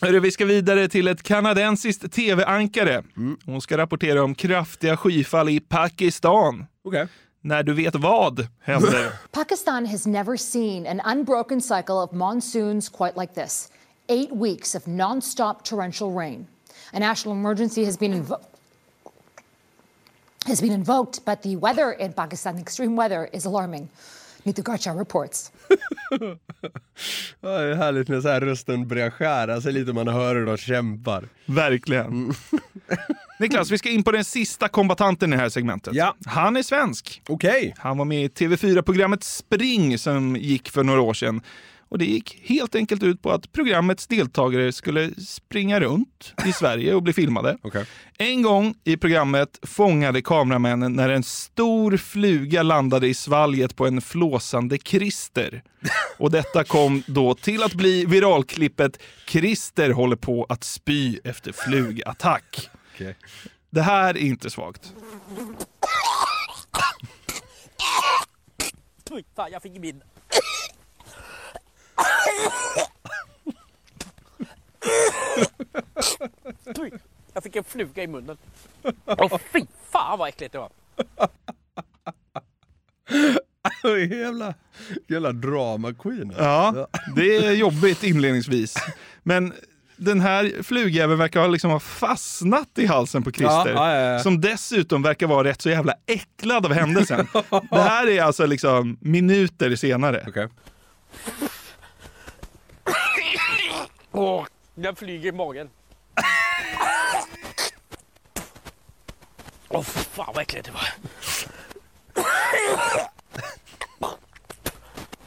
Hörru, vi ska vidare till ett kanadensiskt tv-ankare. Hon ska rapportera om kraftiga skyfall i Pakistan. Okay. När du vet vad händer. <laughs> Pakistan has never seen an unbroken cycle of monsoons quite like this. Eight weeks of nonstop torrential rain. A national emergency has been invo- has been invoked, but the weather in Pakistan, extreme weather, is alarming. Nita Garcha reports. <laughs> Ja, det är härligt när så här rösten börjar skära sig lite, man hör hur de kämpar. Verkligen. <laughs> Niklas, vi ska in på den sista kombatanten i det här segmentet. Ja. Han är svensk. Okej. Han var med i TV4-programmet Spring som gick för några år sedan. Och det gick helt enkelt ut på att programmets deltagare skulle springa runt i <laughs> Sverige och bli filmade. Okay. En gång i programmet fångade kameramännen när en stor fluga landade i svalget på en flåsande Christer. Och detta kom då till att bli viralklippet “Christer håller på att spy efter flugattack”. Okej. Det här är inte svagt. Oj, fan, jag fick min. Jag fick en fluga i munnen. Åh fy fan vad äckligt det var. jävla, jävla drama queen. Ja, det är jobbigt inledningsvis. Men den här flugjäveln verkar ha liksom ha fastnat i halsen på Christer. Ja, ja, ja. Som dessutom verkar vara rätt så jävla äcklad av händelsen. <laughs> det här är alltså liksom minuter senare. Okay. Åh, den flyger i magen. Åh oh, fan vad äckligt det var.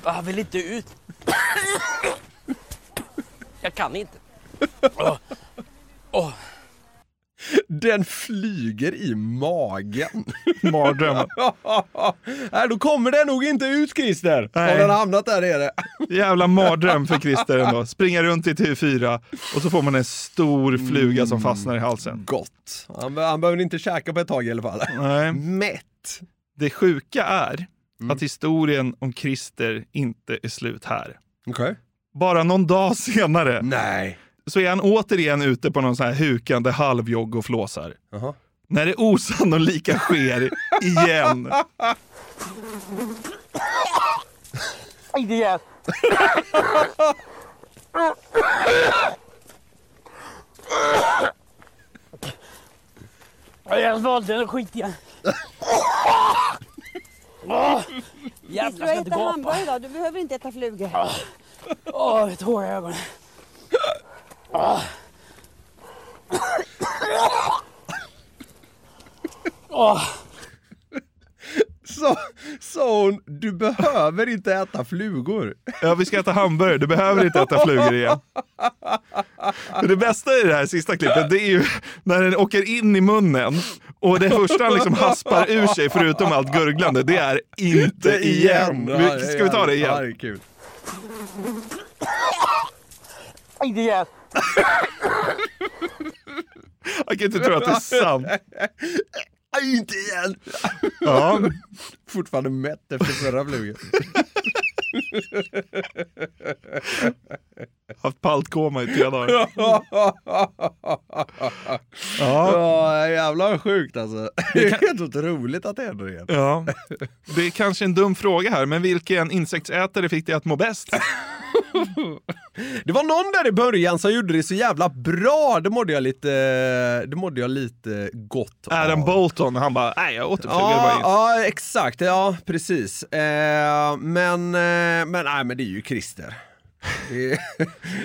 Jag vill inte ut. Jag kan inte. Åh. Oh. Den flyger i magen. <laughs> Mardröm. <laughs> Nej, då kommer den nog inte ut Christer. Nej. Om den har hamnat där nere. <laughs> Jävla mardröm för Christer ändå. Springa runt i TV4 och så får man en stor fluga som fastnar i halsen. Gott. Han, han behöver inte käka på ett tag i alla fall. Nej. Mätt. Det sjuka är att historien om Christer inte är slut här. Okej. Bara någon dag senare Nej. Så är han återigen ute på någon sån här hukande halvjogg och flåsar. Jaha. När det osannolika sker igen. Igen. Jag valde den skitiga. Åh, Jävlar, ska inte gapa. idag, du behöver inte äta flugor. Åh, ett hår i ögonen. Så sa hon, du behöver inte äta flugor. Ja, vi ska äta hamburgare. Du behöver inte äta flugor igen. Det bästa i det här sista klippet, det är ju när den åker in i munnen och det första han liksom haspar ur sig, förutom allt gurglande, det är inte igen. Ska vi ta det Ja, det igen? är kul. Inte igen. Jag kan inte tro att det är sant. Aj, inte igen! Ja. Fortfarande mätt efter förra flugan. Haft paltkoma i tre dagar. ja. Jävlar vad sjukt alltså. Det är helt otroligt att det händer igen. Ja. Det är kanske en dum fråga här, men vilken insektsätare fick dig att må bäst? <laughs> Det var någon där i början som gjorde det så jävla bra. Det mådde jag lite, det mådde jag lite gott av. Adam Bolton, han bara, nej jag återflugade bara Ja, in. ja, exakt. Ja, precis. Eh, men, eh, men, nej, men det är ju Christer. Det,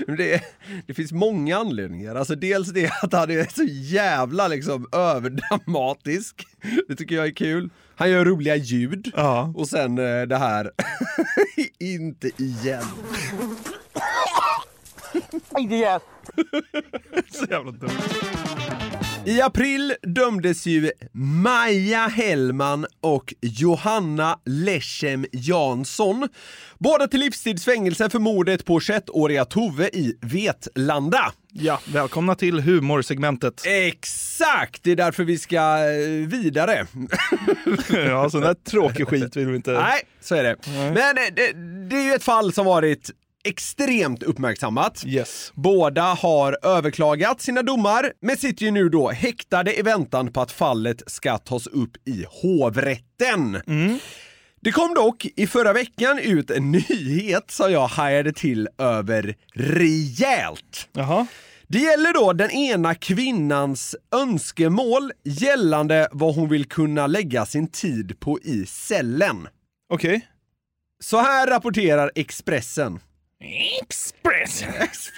<laughs> det, det finns många anledningar. Alltså dels det att han är så jävla liksom överdramatisk. Det tycker jag är kul. Han gör roliga ljud. Ja. Och sen eh, det här, <laughs> inte igen. Inte igen. <laughs> Så jävla dumt. I april dömdes ju Maja Hellman och Johanna Lechem Jansson, båda till livstidsfängelse för mordet på 21-åriga Tove i Vetlanda. Ja, välkomna till humorsegmentet. Exakt! Det är därför vi ska eh, vidare. <laughs> Ja, sån där tråkig skit vill vi inte... Nej, så är det. Men eh, det, det är ju ett fall som varit extremt uppmärksammat. Yes. Båda har överklagat sina domar, men sitter ju nu då häktade i väntan på att fallet ska tas upp i hovrätten. Det kom dock i förra veckan ut en nyhet som jag hajade till över rejält. Jaha. Det gäller då den ena kvinnans önskemål gällande vad hon vill kunna lägga sin tid på i cellen. Okej. Så här rapporterar Expressen. Express! <laughs>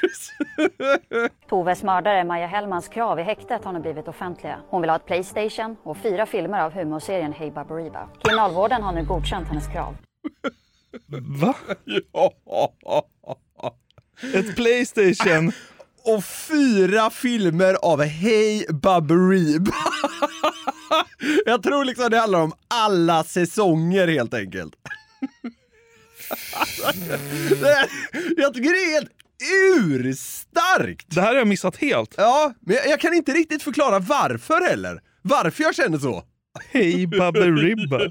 Toves mördare Maja Hellmans krav i häktet har nu blivit offentliga. Hon vill ha ett Playstation och fyra filmer av humorserien Hey Baberiba. Kriminalvården har nu godkänt hennes krav. Va? <laughs> Ett Playstation. Och fyra filmer av Hey Baberiba. <laughs> Jag tror liksom det handlar om alla säsonger helt enkelt. <laughs> Jag tycker det är helt urstarkt! Det här har jag missat helt. Ja, men jag, jag kan inte riktigt förklara varför heller. Varför jag känner så. Hej Baberiba. <laughs>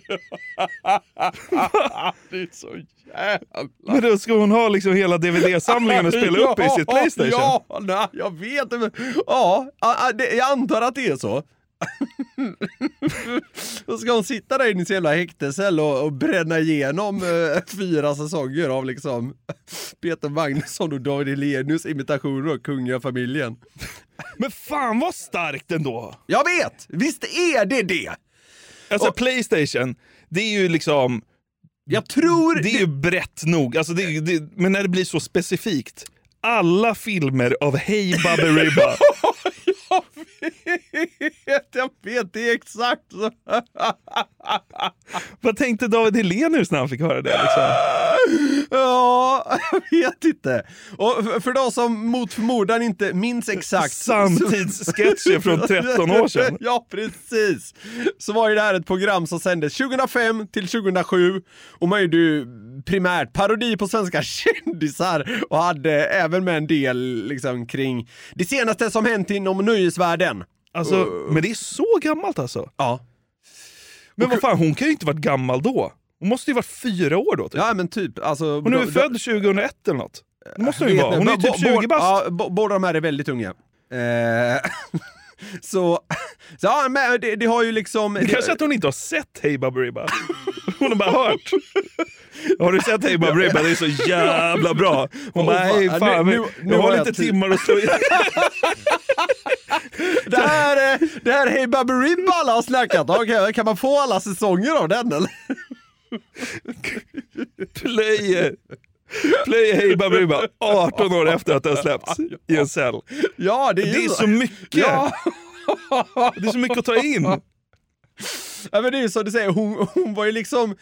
det är så jävla... Men då ska hon ha liksom hela DVD-samlingen och <laughs> spela upp i sitt Playstation? Ja, nej, jag vet inte. Ja, jag antar att det är så. <laughs> Då ska hon sitta där inne i sin jävla häktescell och, och bränna igenom eh, fyra säsonger av liksom <laughs> Peter Magnusson och David Hellenius imitationer av kungafamiljen. <laughs> Men fan vad starkt ändå! Jag vet! Visst är det det! Alltså Playstation, det är ju liksom... Jag tror... Det är ju brett nog, alltså det, det, men när det blir så specifikt. Alla filmer av Hey Baberiba. vet, <laughs> jag vet, det är exakt så. <laughs> Vad tänkte David Hellenius när han fick höra det? Liksom? <laughs> Ja, jag vet inte. Och för- för de som mot förmodan inte minns exakt. Samtidssketcher från 13 år sedan. Ja, precis. Så var ju det här ett program som sändes 2005 till 2007 och man gjorde ju primärt parodi på svenska kändisar och hade även med en del liksom kring det senaste som hänt inom nöjesvärlden. Alltså, men det är så gammalt alltså? Ja. Men vad fan, hon kan ju inte varit gammal då. Hon måste ju varit fyra år då. Typ. Ja men typ. Alltså, Hon är väl född 2001 eller något? Det måste hon ju vara. Hon är ju typ bo- 20 bast. Ja, båda de här är väldigt unga. Eh, <laughs> så, <laughs> så ja, men det, det har ju liksom... Det kanske att hon inte har sett Hey Baberiba. <laughs> Hon har bara hört. Har du sett Hey Baberiba? Det är så jävla bra. Hon bara, nej fan, nu- jag har lite tid." timmar att stå. <laughs> Det här är, det här är Hey Baberiba alla har snackat om. Okej, Kan man få alla säsonger av den eller? Plöjer. Plöjer Hey Baberiba 18 år efter att har släppts i en cell. Ja, det är, Det är så mycket. Ja. Det är så mycket att ta in. Ja men det är ju som du säger, hon, hon var ju liksom...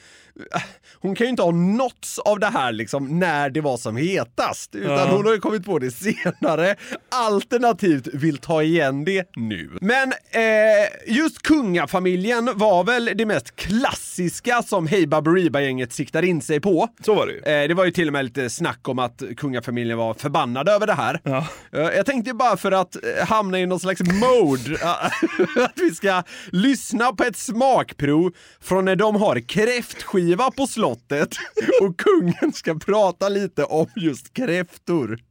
Hon kan ju inte ha nåtts av det här liksom när det var som hetast. Utan Ja. hon har ju kommit på det senare, alternativt vill ta igen det nu. Men eh, just kungafamiljen var väl det mest klassiska som Hey Baberiba-gänget siktar in sig på. Så var det ju. Eh, det var ju till och med lite snack om att kungafamiljen var förbannade över det här. Ja. Eh, Jag tänkte bara för att eh, hamna i någon slags mode, <laughs> att vi ska lyssna på ett smakprov från när de har kräftskiva på slottet <laughs> och kungen ska prata lite om just kräftor. <laughs>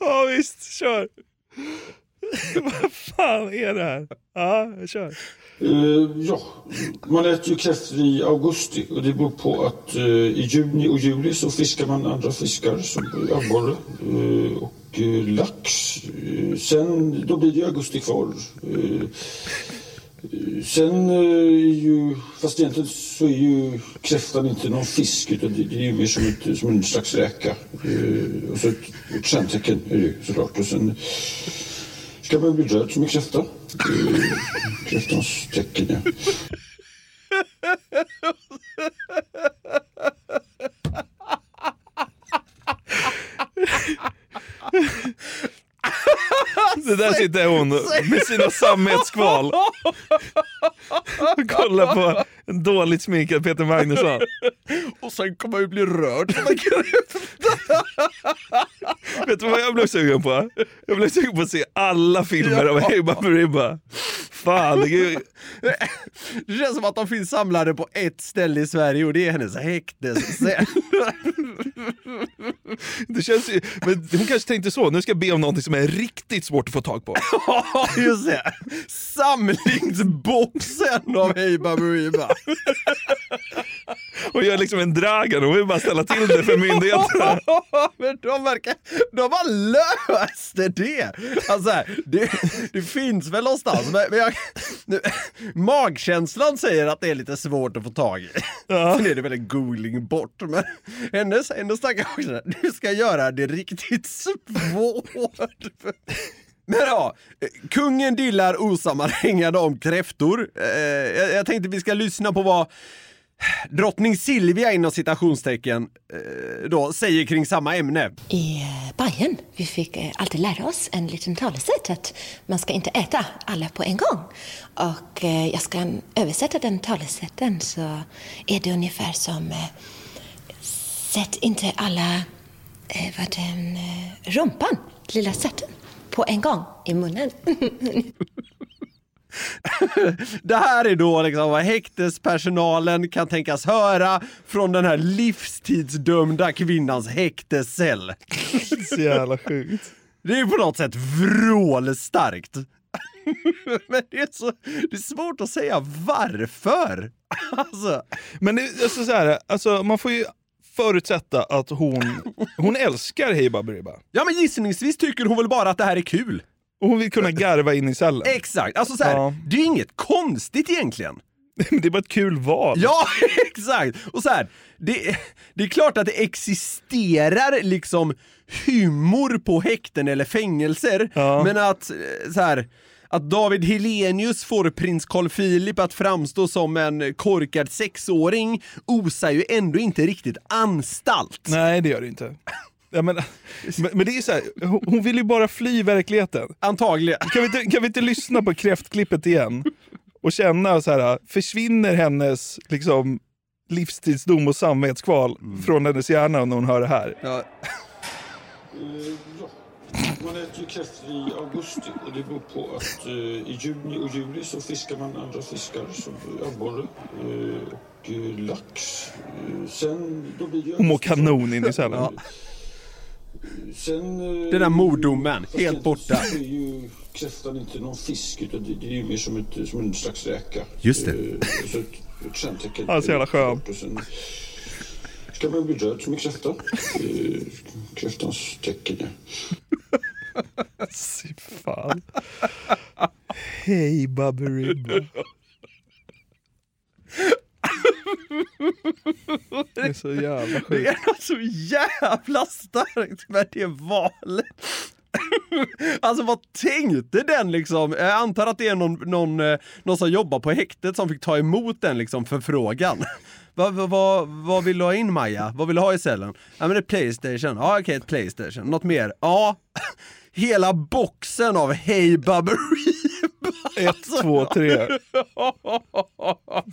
Ja visst, kör. <laughs> Vad fan är det här? Ja, kör. Eh, ja, man äter ju kräftor i augusti och det beror på att eh, i juni och juli så fiskar man andra fiskar som abborre eh, och lax. Sen, då blir det ju augusti kvar. Sen eh, är ju, fast egentligen så är ju kräftan inte någon fisk utan det, det är ju mer som, ett, som en slags räka. Eh, och så ett, ett stjärntecken är det såklart. Och sen ska man bli röd som en kräfta. Eh, Kräftans tecken, ja. Det där sitter hon med sina sammetskval <laughs> och kollar på en dåligt sminkad Peter Magnusson. Och sen kommer man ju bli rörd som en kräfta. Vet du vad jag blev sugen på? Jag blev sugen på att se alla filmer av Hey Baberiba. Fan, <laughs> det känns som att de finns samlade på ett ställe i Sverige och det är hennes häktescell. <laughs> det känns ju, men hon kanske tänkte så, nu ska jag be om någonting som är riktigt svårt att få tag på. Ja, just det. Samlingsboxen av Hey Baberiba. Och gör liksom en Dragan, hon vill bara ställa till det för myndigheterna. <laughs> Men de verkar... De har löst det! Alltså, det, det finns väl någonstans, men, men jag, nu, magkänslan säger att det är lite svårt att få tag i. Sen är det väl en googling bort, men hennes, hennes tankar är där, du ska göra det riktigt svårt. Men ja, kungen dillar osammanhängande om kräftor. Eh, jag, jag tänkte vi ska lyssna på vad drottning Silvia inom citationstecken eh, då säger kring samma ämne. I eh, Bayern vi fick eh, alltid lära oss en liten talesätt att man ska inte äta alla på en gång. Och jag ska översätta den talesätten så är det ungefär som sätt inte alla eh, vad den, rumpan, lilla sätten på en gång i munnen. <laughs> Det här är då liksom vad häktespersonalen kan tänkas höra från den här livstidsdömda kvinnans häktescell. <laughs> Så jävla sjukt. Det är på något sätt vrålstarkt. <laughs> Men det är, så, det är svårt att säga varför. <laughs> Alltså. Men det, alltså så här, alltså man får ju förutsätta att hon, hon älskar Hey Baberiba. Ja men gissningsvis tycker hon väl bara att det här är kul. Och hon vill kunna garva in i cellen. Exakt, alltså så här, Ja. det är inget konstigt egentligen. <laughs> Det är bara ett kul val. Ja, <laughs> exakt! Och så här, det, det är klart att det existerar liksom humor på häkten eller fängelser, men att eh, så här, att David Helenius får prins Carl Philip att framstå som en korkad sexåring osar ju ändå inte riktigt anstalt. Nej, det gör det inte. Ja, men, men, det är så här, hon- vill ju bara fly verkligheten. Antagligen. Kan vi inte, kan vi inte lyssna på kräftklippet igen? Och känna så här, försvinner hennes liksom, livstidsdom och samvetskval från hennes hjärna när hon hör det här? Ja. Eh. Man äter ju kräftor i augusti och det beror på att eh, i juni och juli så fiskar man andra fiskar som abborre eh, och eh, lax. Sen då blir det ju Hon mår kanon in i <laughs> cellen. Sen... eh, Den där mordomen, fast helt borta. så är ju kräftan inte någon fisk utan det, det är ju mer som, ett, som en slags räka. Just det. Eh, så ett, ett stjärntecken. Han är så jävla skön. Och sen ska man bli röd som en kräfta. Eh, kräftans tecken, ja. <laughs> Fy fan. Hej Baberiba. Det är så jävla sjukt. Det är något så jävla starkt med det valet. Alltså vad tänkte den liksom? Jag antar att det är någon, någon, eh, någon som jobbar på häktet som fick ta emot den liksom förfrågan. Vad, vad, vad, vad vill du ha in Maja? Vad vill du ha i cellen? Ja men det är Playstation. Ja okej, ett Playstation. Något mer? Ja. Hela boxen av Hey Baberiba. Ett, två, tre. <laughs>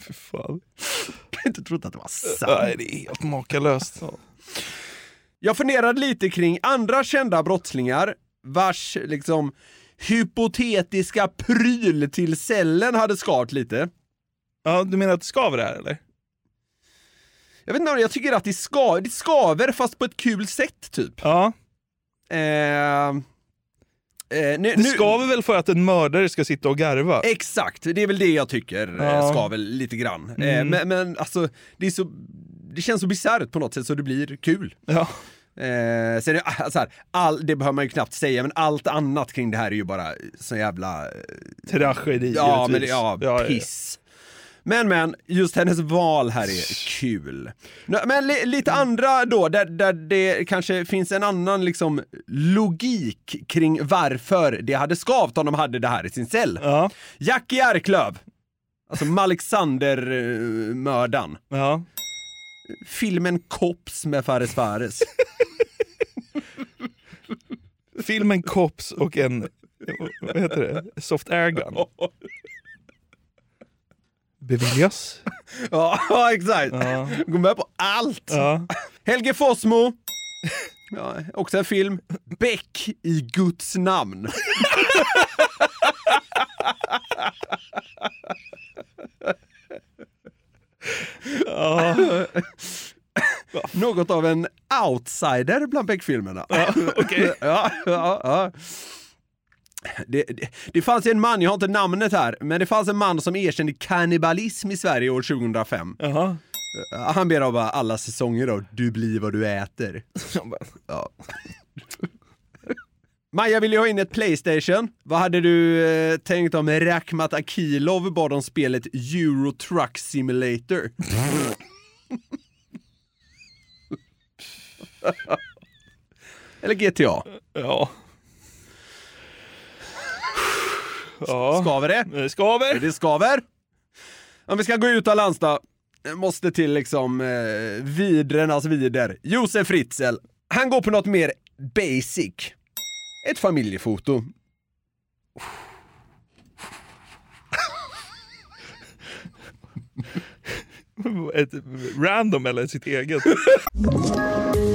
Fy fan. Jag har inte trott att det var sant. Nej, det är helt makalöst. Jag funderade lite kring andra kända brottslingar vars liksom hypotetiska pryl till cellen hade skart lite. Ja, du menar att det skaver här eller? Jag vet inte, jag tycker att det, ska, det skaver fast på ett kul sätt typ. Ja. Eh, eh, nu, Det nu- skaver väl för att en mördare ska sitta och garva? Exakt, det är väl det jag tycker eh, Ja. skaver lite grann. Eh, Mm. men, men alltså, det är så det känns så bisarrt på något sätt så det blir kul. Ja. Eh, sen, det- alltså här, all, det behöver man ju knappt säga, men allt annat kring det här är ju bara så jävla... eh, Tragedi Ja, men det, givetvis. ja, Ja, ja. Men men, just hennes val här är kul. Men li, lite andra då, där, där det kanske finns en annan liksom logik kring varför det hade skavt om de hade det här i sin cell. Ja. Jackie Arklöv, alltså Alexander-mördaren. Ja. Filmen Kops med Fares Fares. <laughs> Filmen Cops och en, vad heter det, soft airgun. <laughs> Beviljas. <laughs> ja, exakt. Ja. Gå med på allt. Ja. Helge Fossmo. Ja, också en film. Beck i Guds namn. Ja. Något av en outsider bland Beck-filmerna. Ja, okej. ja, ja, ja. Det, det, det fanns en man, jag har inte namnet här, men det fanns en man som erkände kannibalism i Sverige år 2005. Jaha. Han ber av alla säsonger då, du blir vad du äter. <laughs> Ja. Maja vill ju ha in ett Playstation. Vad hade du eh, tänkt om Rakhmat Akilov bad om spelet Euro Truck Simulator? <laughs> Eller GTA? Ja. Ja. Skaver det? Det skaver. Det skaver. Om vi ska gå ut av då. Måste till liksom eh, vidrernas vider. Josef Fritzl. Han går på något mer basic. Ett familjefoto. <laughs> Ett random eller sitt eget? <laughs>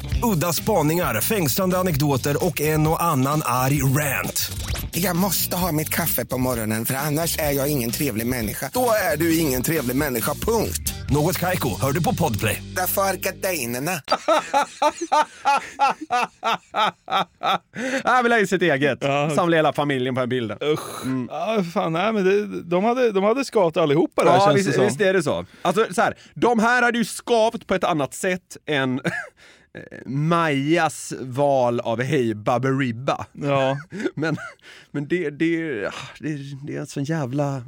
Udda spaningar, fängslande anekdoter och en och annan arg rant. Jag måste ha mitt kaffe på morgonen för annars är jag ingen trevlig människa. Då är du ingen trevlig människa, punkt. Något Kaiko, hör du på Podplay. Därför <laughs> är gardinerna. Jag vill ha in sitt eget. Samla hela familjen på en bild. Usch. Ja, fan, nej, men det, de, hade, de hade skavat allihopa där Ja, känns visst, det som. visst är det så. Alltså så här, de här hade ju skavt på ett annat sätt än <laughs> Majas val av Hej Baberiba. Ja. <laughs> Men, men det, det, det, det är en sån jävla...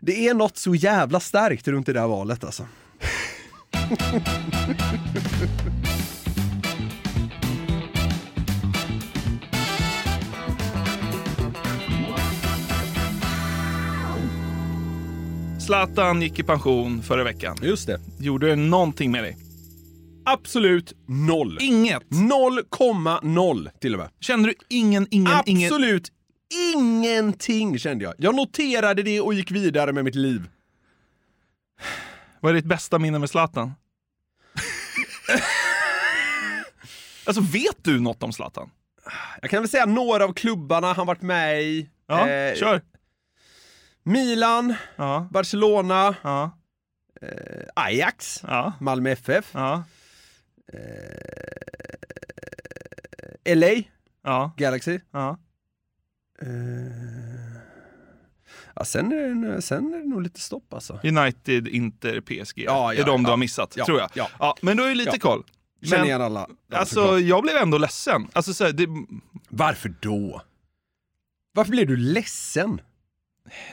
Det är något så jävla starkt runt det där valet alltså. Zlatan gick i pension förra veckan. Just det. Gjorde det någonting med dig? Absolut noll. Inget? 0,0 till och med. Kände du ingen, ingen, ingen... Absolut ingenting kände jag. Jag noterade det och gick vidare med mitt liv. Vad är ditt bästa minne med Zlatan? <laughs> alltså vet du något om Zlatan? Jag kan väl säga några av klubbarna han varit med i. Ja, Eh, kör. Milan, Ja, Barcelona, ja, eh, Ajax, ja, Malmö FF, ja, eh, LA, ja, Galaxy. ja. Eh, ja, sen, är det, sen är det nog lite stopp alltså. United, Inter, PSG. Ja, är ja, de du ja. har missat, Ja, tror jag. ja. men då är det lite Ja. koll. Känner igen alla. Ja, alltså, såklart. jag blev ändå ledsen. Alltså, så här, det, Varför då? Varför blev du ledsen?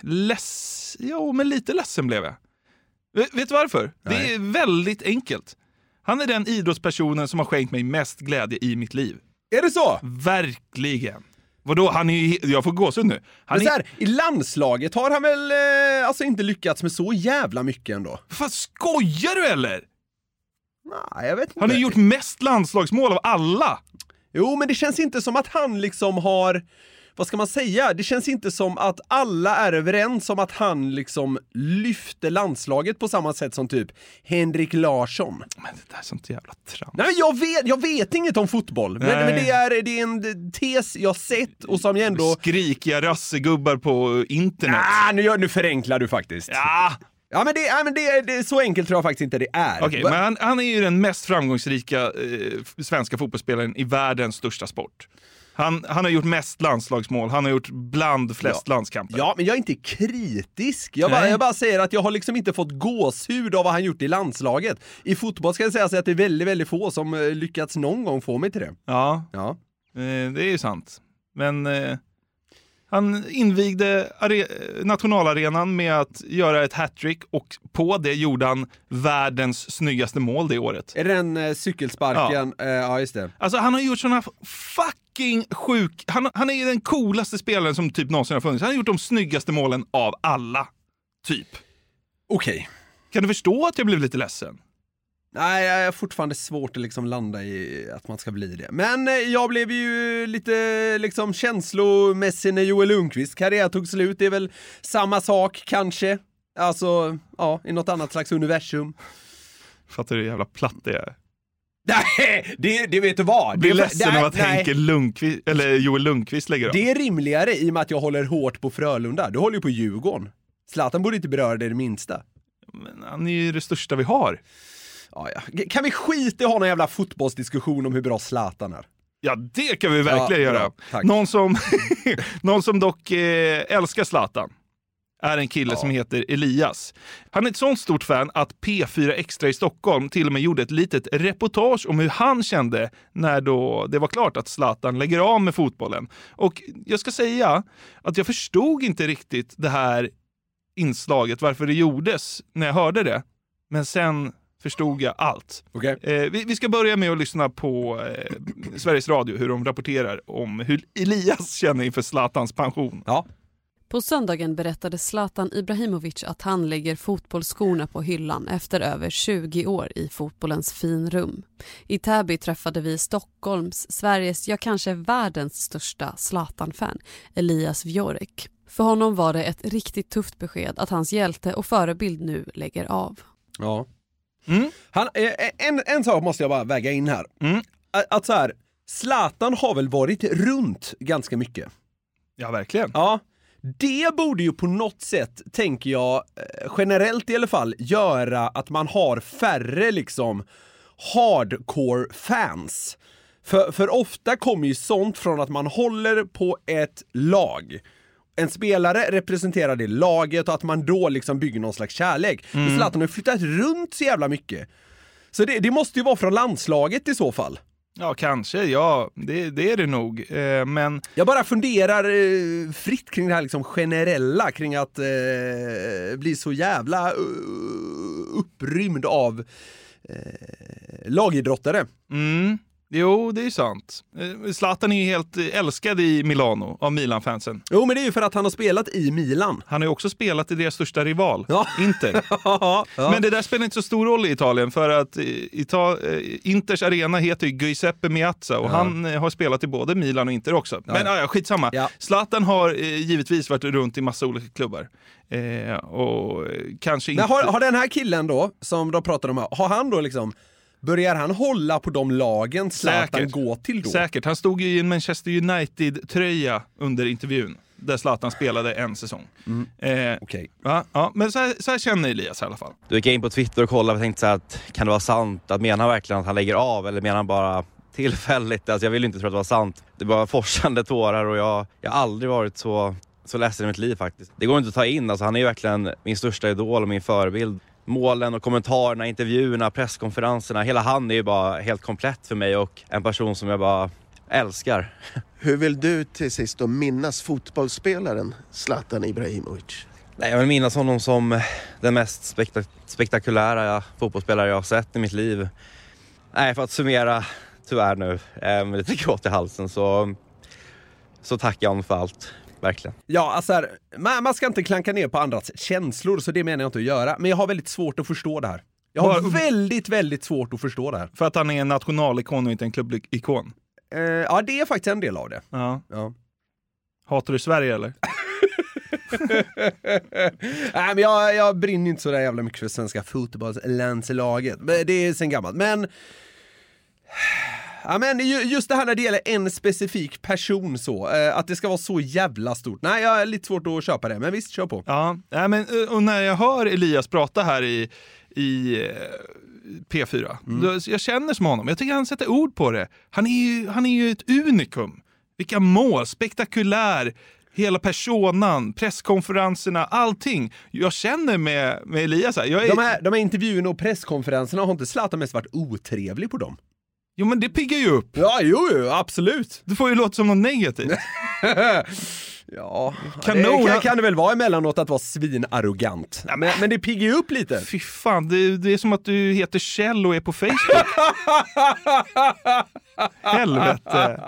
less... Jo, men lite ledsen blev jag. Vet, du varför? Det Nej. är väldigt enkelt. Han är den idrottspersonen som har skänkt mig mest glädje i mitt liv. Är det så? Verkligen. Vadå, han är. Jag får gåshud nu. Han Men så är... här, I landslaget har han väl eh, alltså inte lyckats med så jävla mycket ändå? Fan, skojar du eller? Nej, jag vet inte. Han har gjort mest landslagsmål av alla. Jo, men det känns inte som att han liksom har... Vad ska man säga? Det känns inte som att alla är överens om att han liksom lyfte landslaget på samma sätt som typ Henrik Larsson. Men det där är sånt jävla trams. Nej, jag vet, jag vet inget om fotboll, men, Nej. men det, är, det är en tes jag sett och som jag ändå... Skrikiga rassegubbar på internet. Ah, nu, gör- nu förenklar du faktiskt. Ja, Ja, men, det, ja, men det, det, så enkelt tror jag faktiskt inte det är. Va- men han, han är ju den mest framgångsrika eh, svenska fotbollsspelaren i världens största sport. Han, han har gjort mest landslagsmål, han har gjort bland flest landskamper. Ja, men jag är inte kritisk. Jag bara, jag bara säger att jag har liksom inte fått gåshud av vad han gjort i landslaget. I fotboll ska jag säga att det är väldigt, väldigt få som eh, lyckats någon gång få mig till det. Ja, Ja. eh, det är ju sant. Men eh, han invigde are- nationalarenan med att göra ett hattrick och på det gjorde han världens snyggaste mål det året. Är det den eh, cykelsparken? Ja. Eh, ja, just det. Alltså han har gjort såna fucking sjuk... Han, han är den coolaste spelaren som typ någonsin har funnits. Han har gjort de snyggaste målen av alla. Typ. Okej. Kan du förstå att jag blev lite ledsen? Nej, jag har fortfarande svårt att liksom landa i att man ska bli det. Men eh, jag blev ju lite liksom känslomässig när Joel Lundqvist karriär tog slut. Det är väl samma sak kanske. Alltså, ja, i något annat slags universum. Fattar du hur jävla platt det är? Nej, det, det vet du vad? Blir ledsen av att nej. Henke Lundqvist, eller Joel Lundqvist lägger av. Det är rimligare i och med att jag håller hårt på Frölunda. Du håller ju på Djurgården. Zlatan borde inte beröra det det minsta. Men han är ju det största vi har. Ja, ja. Kan vi skita i att ha någon jävla fotbollsdiskussion om hur bra Zlatan är? Ja, det kan vi verkligen Ja, göra. Tack. Någon som, <laughs> någon som dock eh, älskar Zlatan är en kille som heter Elias. Han är ett sånt stort fan att P4 Extra i Stockholm till och med gjorde ett litet reportage om hur han kände när då det var klart att Zlatan lägger av med fotbollen. Och jag ska säga att jag förstod inte riktigt det här inslaget, varför det gjordes när jag hörde det. Men sen förstod jag allt. Okej. Eh, vi, vi ska börja med att lyssna på eh, Sveriges Radio, hur de rapporterar om hur Elias känner inför Zlatans pension. Ja. På söndagen berättade Zlatan Ibrahimovic att han lägger fotbollsskorna på hyllan efter över 20 år i fotbollens finrum. I Täby träffade vi Stockholms, Sveriges, ja kanske världens största Zlatan-fan, Elias Wjorek. För honom var det ett riktigt tufft besked att hans hjälte och förebild nu lägger av. Ja. Han, eh, en, en sak måste jag bara väga in här. Att, att så här, Zlatan har väl varit runt ganska mycket? Ja, verkligen. Ja. Det borde ju på något sätt, tänker jag, eh, generellt i alla fall, göra att man har färre liksom hardcore-fans. För, för ofta kommer ju sånt från att man håller på ett lag. En spelare representerar det laget och att man då liksom bygger någon slags kärlek. Men Mm. Zlatan har flyttat runt så jävla mycket. Så det, det måste ju vara från landslaget i så fall. Ja, kanske. Ja, det, det är det nog. Eh, men... Jag bara funderar eh, fritt kring det här liksom generella, kring att eh, bli så jävla uh, upprymd av eh, lagidrottare. Mm. Jo, det är sant. Eh, Zlatan är ju helt eh, älskad i Milano av Milan-fansen. Jo, men det är ju för att han har spelat i Milan. Han har ju också spelat i deras största rival, Ja. Inter. <laughs> Ja. Men det där spelar inte så stor roll i Italien för att eh, Ita- Inters arena heter ju Giuseppe Meazza och Ja. han har spelat i både Milan och Inter också. Men ja. ja. Ja, skitsamma. Zlatan har givetvis varit runt i massa olika klubbar. Eh, och kanske inte... Men har, har den här killen då, som de pratar om här, har han då liksom Börjar han hålla på de lagen Zlatan går till då? Säkert. Han stod ju i en Manchester United-tröja under intervjun där Zlatan spelade en säsong. Mm. Eh, Okej. ja, ja, men så här, så här känner Elias i alla fall. Då gick in på Twitter och kollade och tänkte så här att kan det vara sant? Att menar han verkligen att han lägger av eller menar han bara tillfälligt? Alltså jag vill inte tro att det var sant. Det var forsande tårar och jag, jag har aldrig varit så, så ledsen i mitt liv faktiskt. Det går inte att ta in. Alltså han är ju verkligen min största idol och min förebild. Målen och kommentarerna, intervjuerna, presskonferenserna. Hela han är ju bara helt komplett för mig och en person som jag bara älskar. <laughs> Hur vill du till sist då minnas fotbollsspelaren Zlatan Ibrahimovic? Nej, jag vill minnas honom som den mest spektak- spektakulära fotbollsspelare jag har sett i mitt liv. Nej, för att summera, tyvärr nu, eh, med lite gråt i halsen, så, så tackar jag honom för allt. Verkligen. Ja, alltså här, man, man ska inte klanka ner på andras känslor, så det menar jag inte att göra. Men jag har väldigt svårt att förstå det här. Jag har Var- väldigt, väldigt svårt att förstå det här. För att han är en nationalikon och inte en klubbikon. Eh, ja, det är faktiskt en del av det. Ja. Ja. Hatar du Sverige eller? <laughs> Nej, men jag, jag brinner inte så där jävla mycket för svenska fotbollslandslaget. Det är sen gammalt. Men... Ja, men ju- just det här när det gäller en specifik person så, eh, att det ska vara så jävla stort. Nej, jag har lite svårt att köpa det, men visst, kör på. Ja, men, eh, och när jag hör Elias prata här i, i eh, P4, då, jag känner som honom. Jag tycker han sätter ord på det. Han är ju, han är ju ett unikum. Vilka mål, spektakulär, hela personan, presskonferenserna, allting. Jag känner med, med Elias här. Jag är, De här, de här intervjuerna och presskonferenserna, har inte Zlatan mest varit otrevlig på dem? Jo men det piggar ju upp. Ja, jo, jo absolut. Du får ju låta som något negativt. <laughs> Ja, Kanon. det kan, kan det väl vara emellanåt att vara svinarrogant. Men, men det piggar ju upp lite. Fy fan, det, det är som att du heter Kjell och är på Facebook. <laughs> Helvete.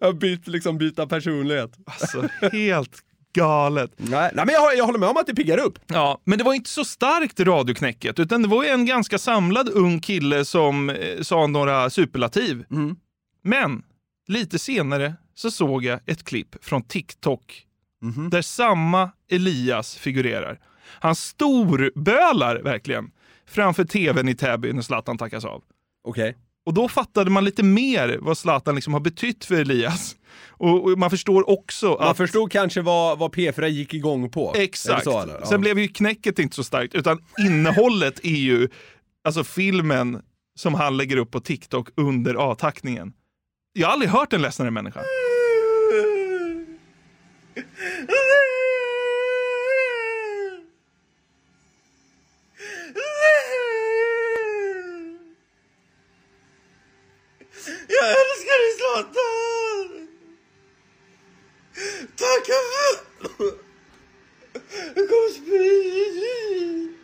Jag byter liksom byta personlighet. Alltså, helt galet. Nej, nej men jag, jag håller med om att det piggar upp. Ja, men det var inte så starkt radioknäcket, utan det var ju en ganska samlad ung kille som eh, sa några superlativ. Men lite senare så såg jag ett klipp från TikTok där samma Elias figurerar. Han storbölar verkligen framför tvn i Täby när Zlatan tackas av. Okej. Och då fattade man lite mer vad Zlatan liksom har betytt för Elias. Och, och man förstår också Man att... förstod kanske vad, vad P4 gick igång på. Exakt. Så? Ja. Sen blev ju knäcket inte så starkt, utan innehållet är ju alltså filmen som han lägger upp på TikTok under avtackningen. Jag har aldrig hört en ledsnare människa. <laughs> Jag älskar dig Zlatan! Tack för... Du kommer sprid.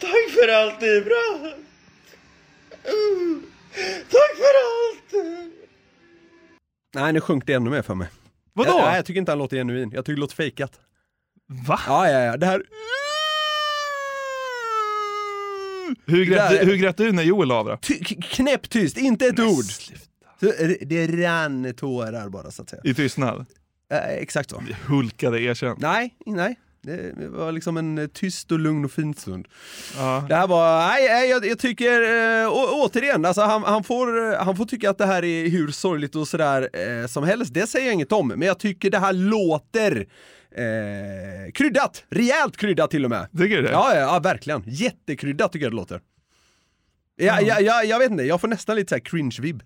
Tack för allt Ibra! Mm. Tack för allt! Nej, nu sjönk det ännu mer för mig. Vadå? Jag, nej, jag tycker inte han låter genuin. Jag tycker det låter fejkat. Va? Ja, ja, ja. Det här... Hur grät, du, hur grät du när Joel av då? Ty- k- knäpptyst, inte ett ord. Så, det- det rann tårar bara så att säga. I tystnad? Eh, exakt så. Hulkade erkänn. Nej, nej. Det var liksom en eh, tyst och lugn och fin stund. Det här var, nej, nej jag, jag tycker, eh, å, återigen, alltså han, han, får, eh, han får tycka att det här är hur sorgligt och sådär eh, som helst, det säger jag inget om, men jag tycker det här låter eh, kryddat, rejält kryddat till och med. Tycker du det? Ja, ja, ja verkligen. Jättekryddat tycker jag det låter. Ja, ja, ja, jag vet inte, jag får nästan lite så här cringe-vibb.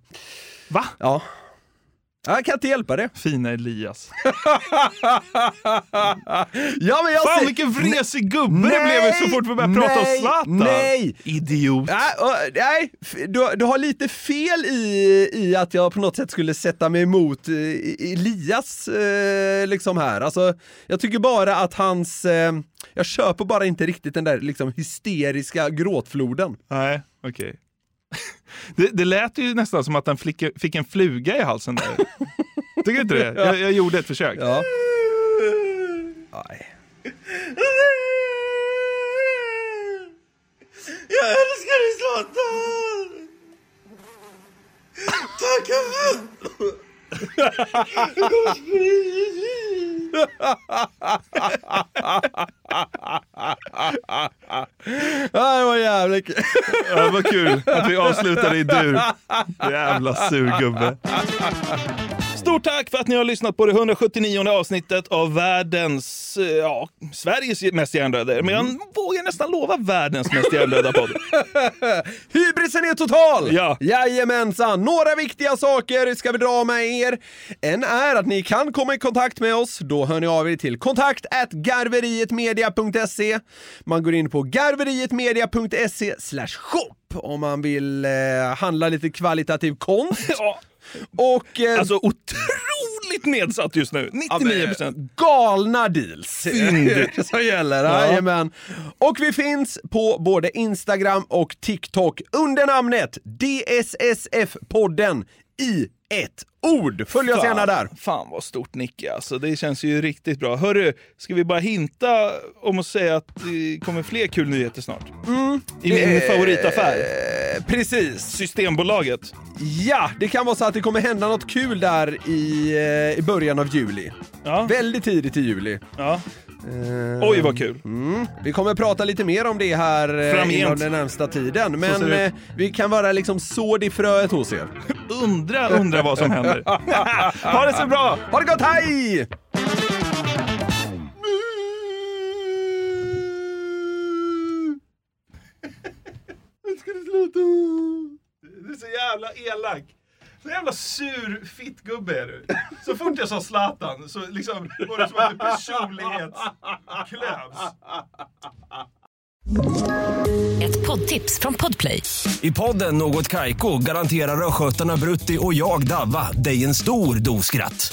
Va? Ja. Jag kan inte hjälpa det. Fina Elias. <laughs> ja, men jag Fan ser- vilken vresig gubbe det Nej, blev så fort vi började prata om nej, Zlatan. Nej! Idiot. Nej, nej du, du har lite fel i, i att jag på något sätt skulle sätta mig emot eh, Elias eh, liksom här. Alltså, jag tycker bara att hans... Eh, jag köper bara inte riktigt den där liksom hysteriska gråtfloden. Nej, okej. <laughs> Det, det lät ju nästan som att han fick, fick en fluga i halsen där. <laughs> Tycker du inte det? Jag, jag gjorde ett försök. Ja. Nej. Jag älskar dig Zlatan! Tack Jag <laughs> kommer <laughs> Ja, det var jävligt kul. Ja, var kul att vi avslutade i dur. Jävla surgubbe. Stort tack för att ni har lyssnat på det 179 avsnittet av världens, eh, ja, Sveriges mest hjärndöda. Men jag vågar nästan lova världens mest hjärndöda podd. <laughs> Hybrisen är total! Ja. Jajamensan! Några viktiga saker ska vi dra med er. En är att ni kan komma i kontakt med oss. Då hör ni av er till kontakt garverietmedia.se. Man går in på garverietmedia.se slash shop om man vill eh, handla lite kvalitativ konst. <laughs> Och... Eh, Alltså otroligt nedsatt just nu. 99 procent. galna deals Fyndigt. som gäller. Ja. Jajamän. Och vi finns på både Instagram och TikTok under namnet DSSF-podden i ett ord. Följ oss gärna där. Fan vad stort Nicke alltså. Det känns ju riktigt bra. Hörru, ska vi bara hinta om att säga att det kommer fler kul nyheter snart? I min Eh, favoritaffär. Precis. Systembolaget. Ja, det kan vara så att det kommer hända något kul där i, eh, i början av juli. Väldigt tidigt i juli. Ja. Eh, Oj, vad kul. Mm. Vi kommer prata lite mer om det här eh, Framgent. inom den närmsta tiden. Men det eh, vi kan vara liksom såd i fröet hos er. <laughs> Undra, undra vad som händer. <laughs> ha det så bra! Ha det gott, hej! Ska du sluta? Du är så jävla elak. Så jävla sur fittgubbe är du. Så fort jag sa Zlatan så liksom var det som att du personlighetskläms. Ett poddtips från Podplay. I podden Något Kaiko garanterar östgötarna Brutti och jag, Davva, dig en stor dos skratt.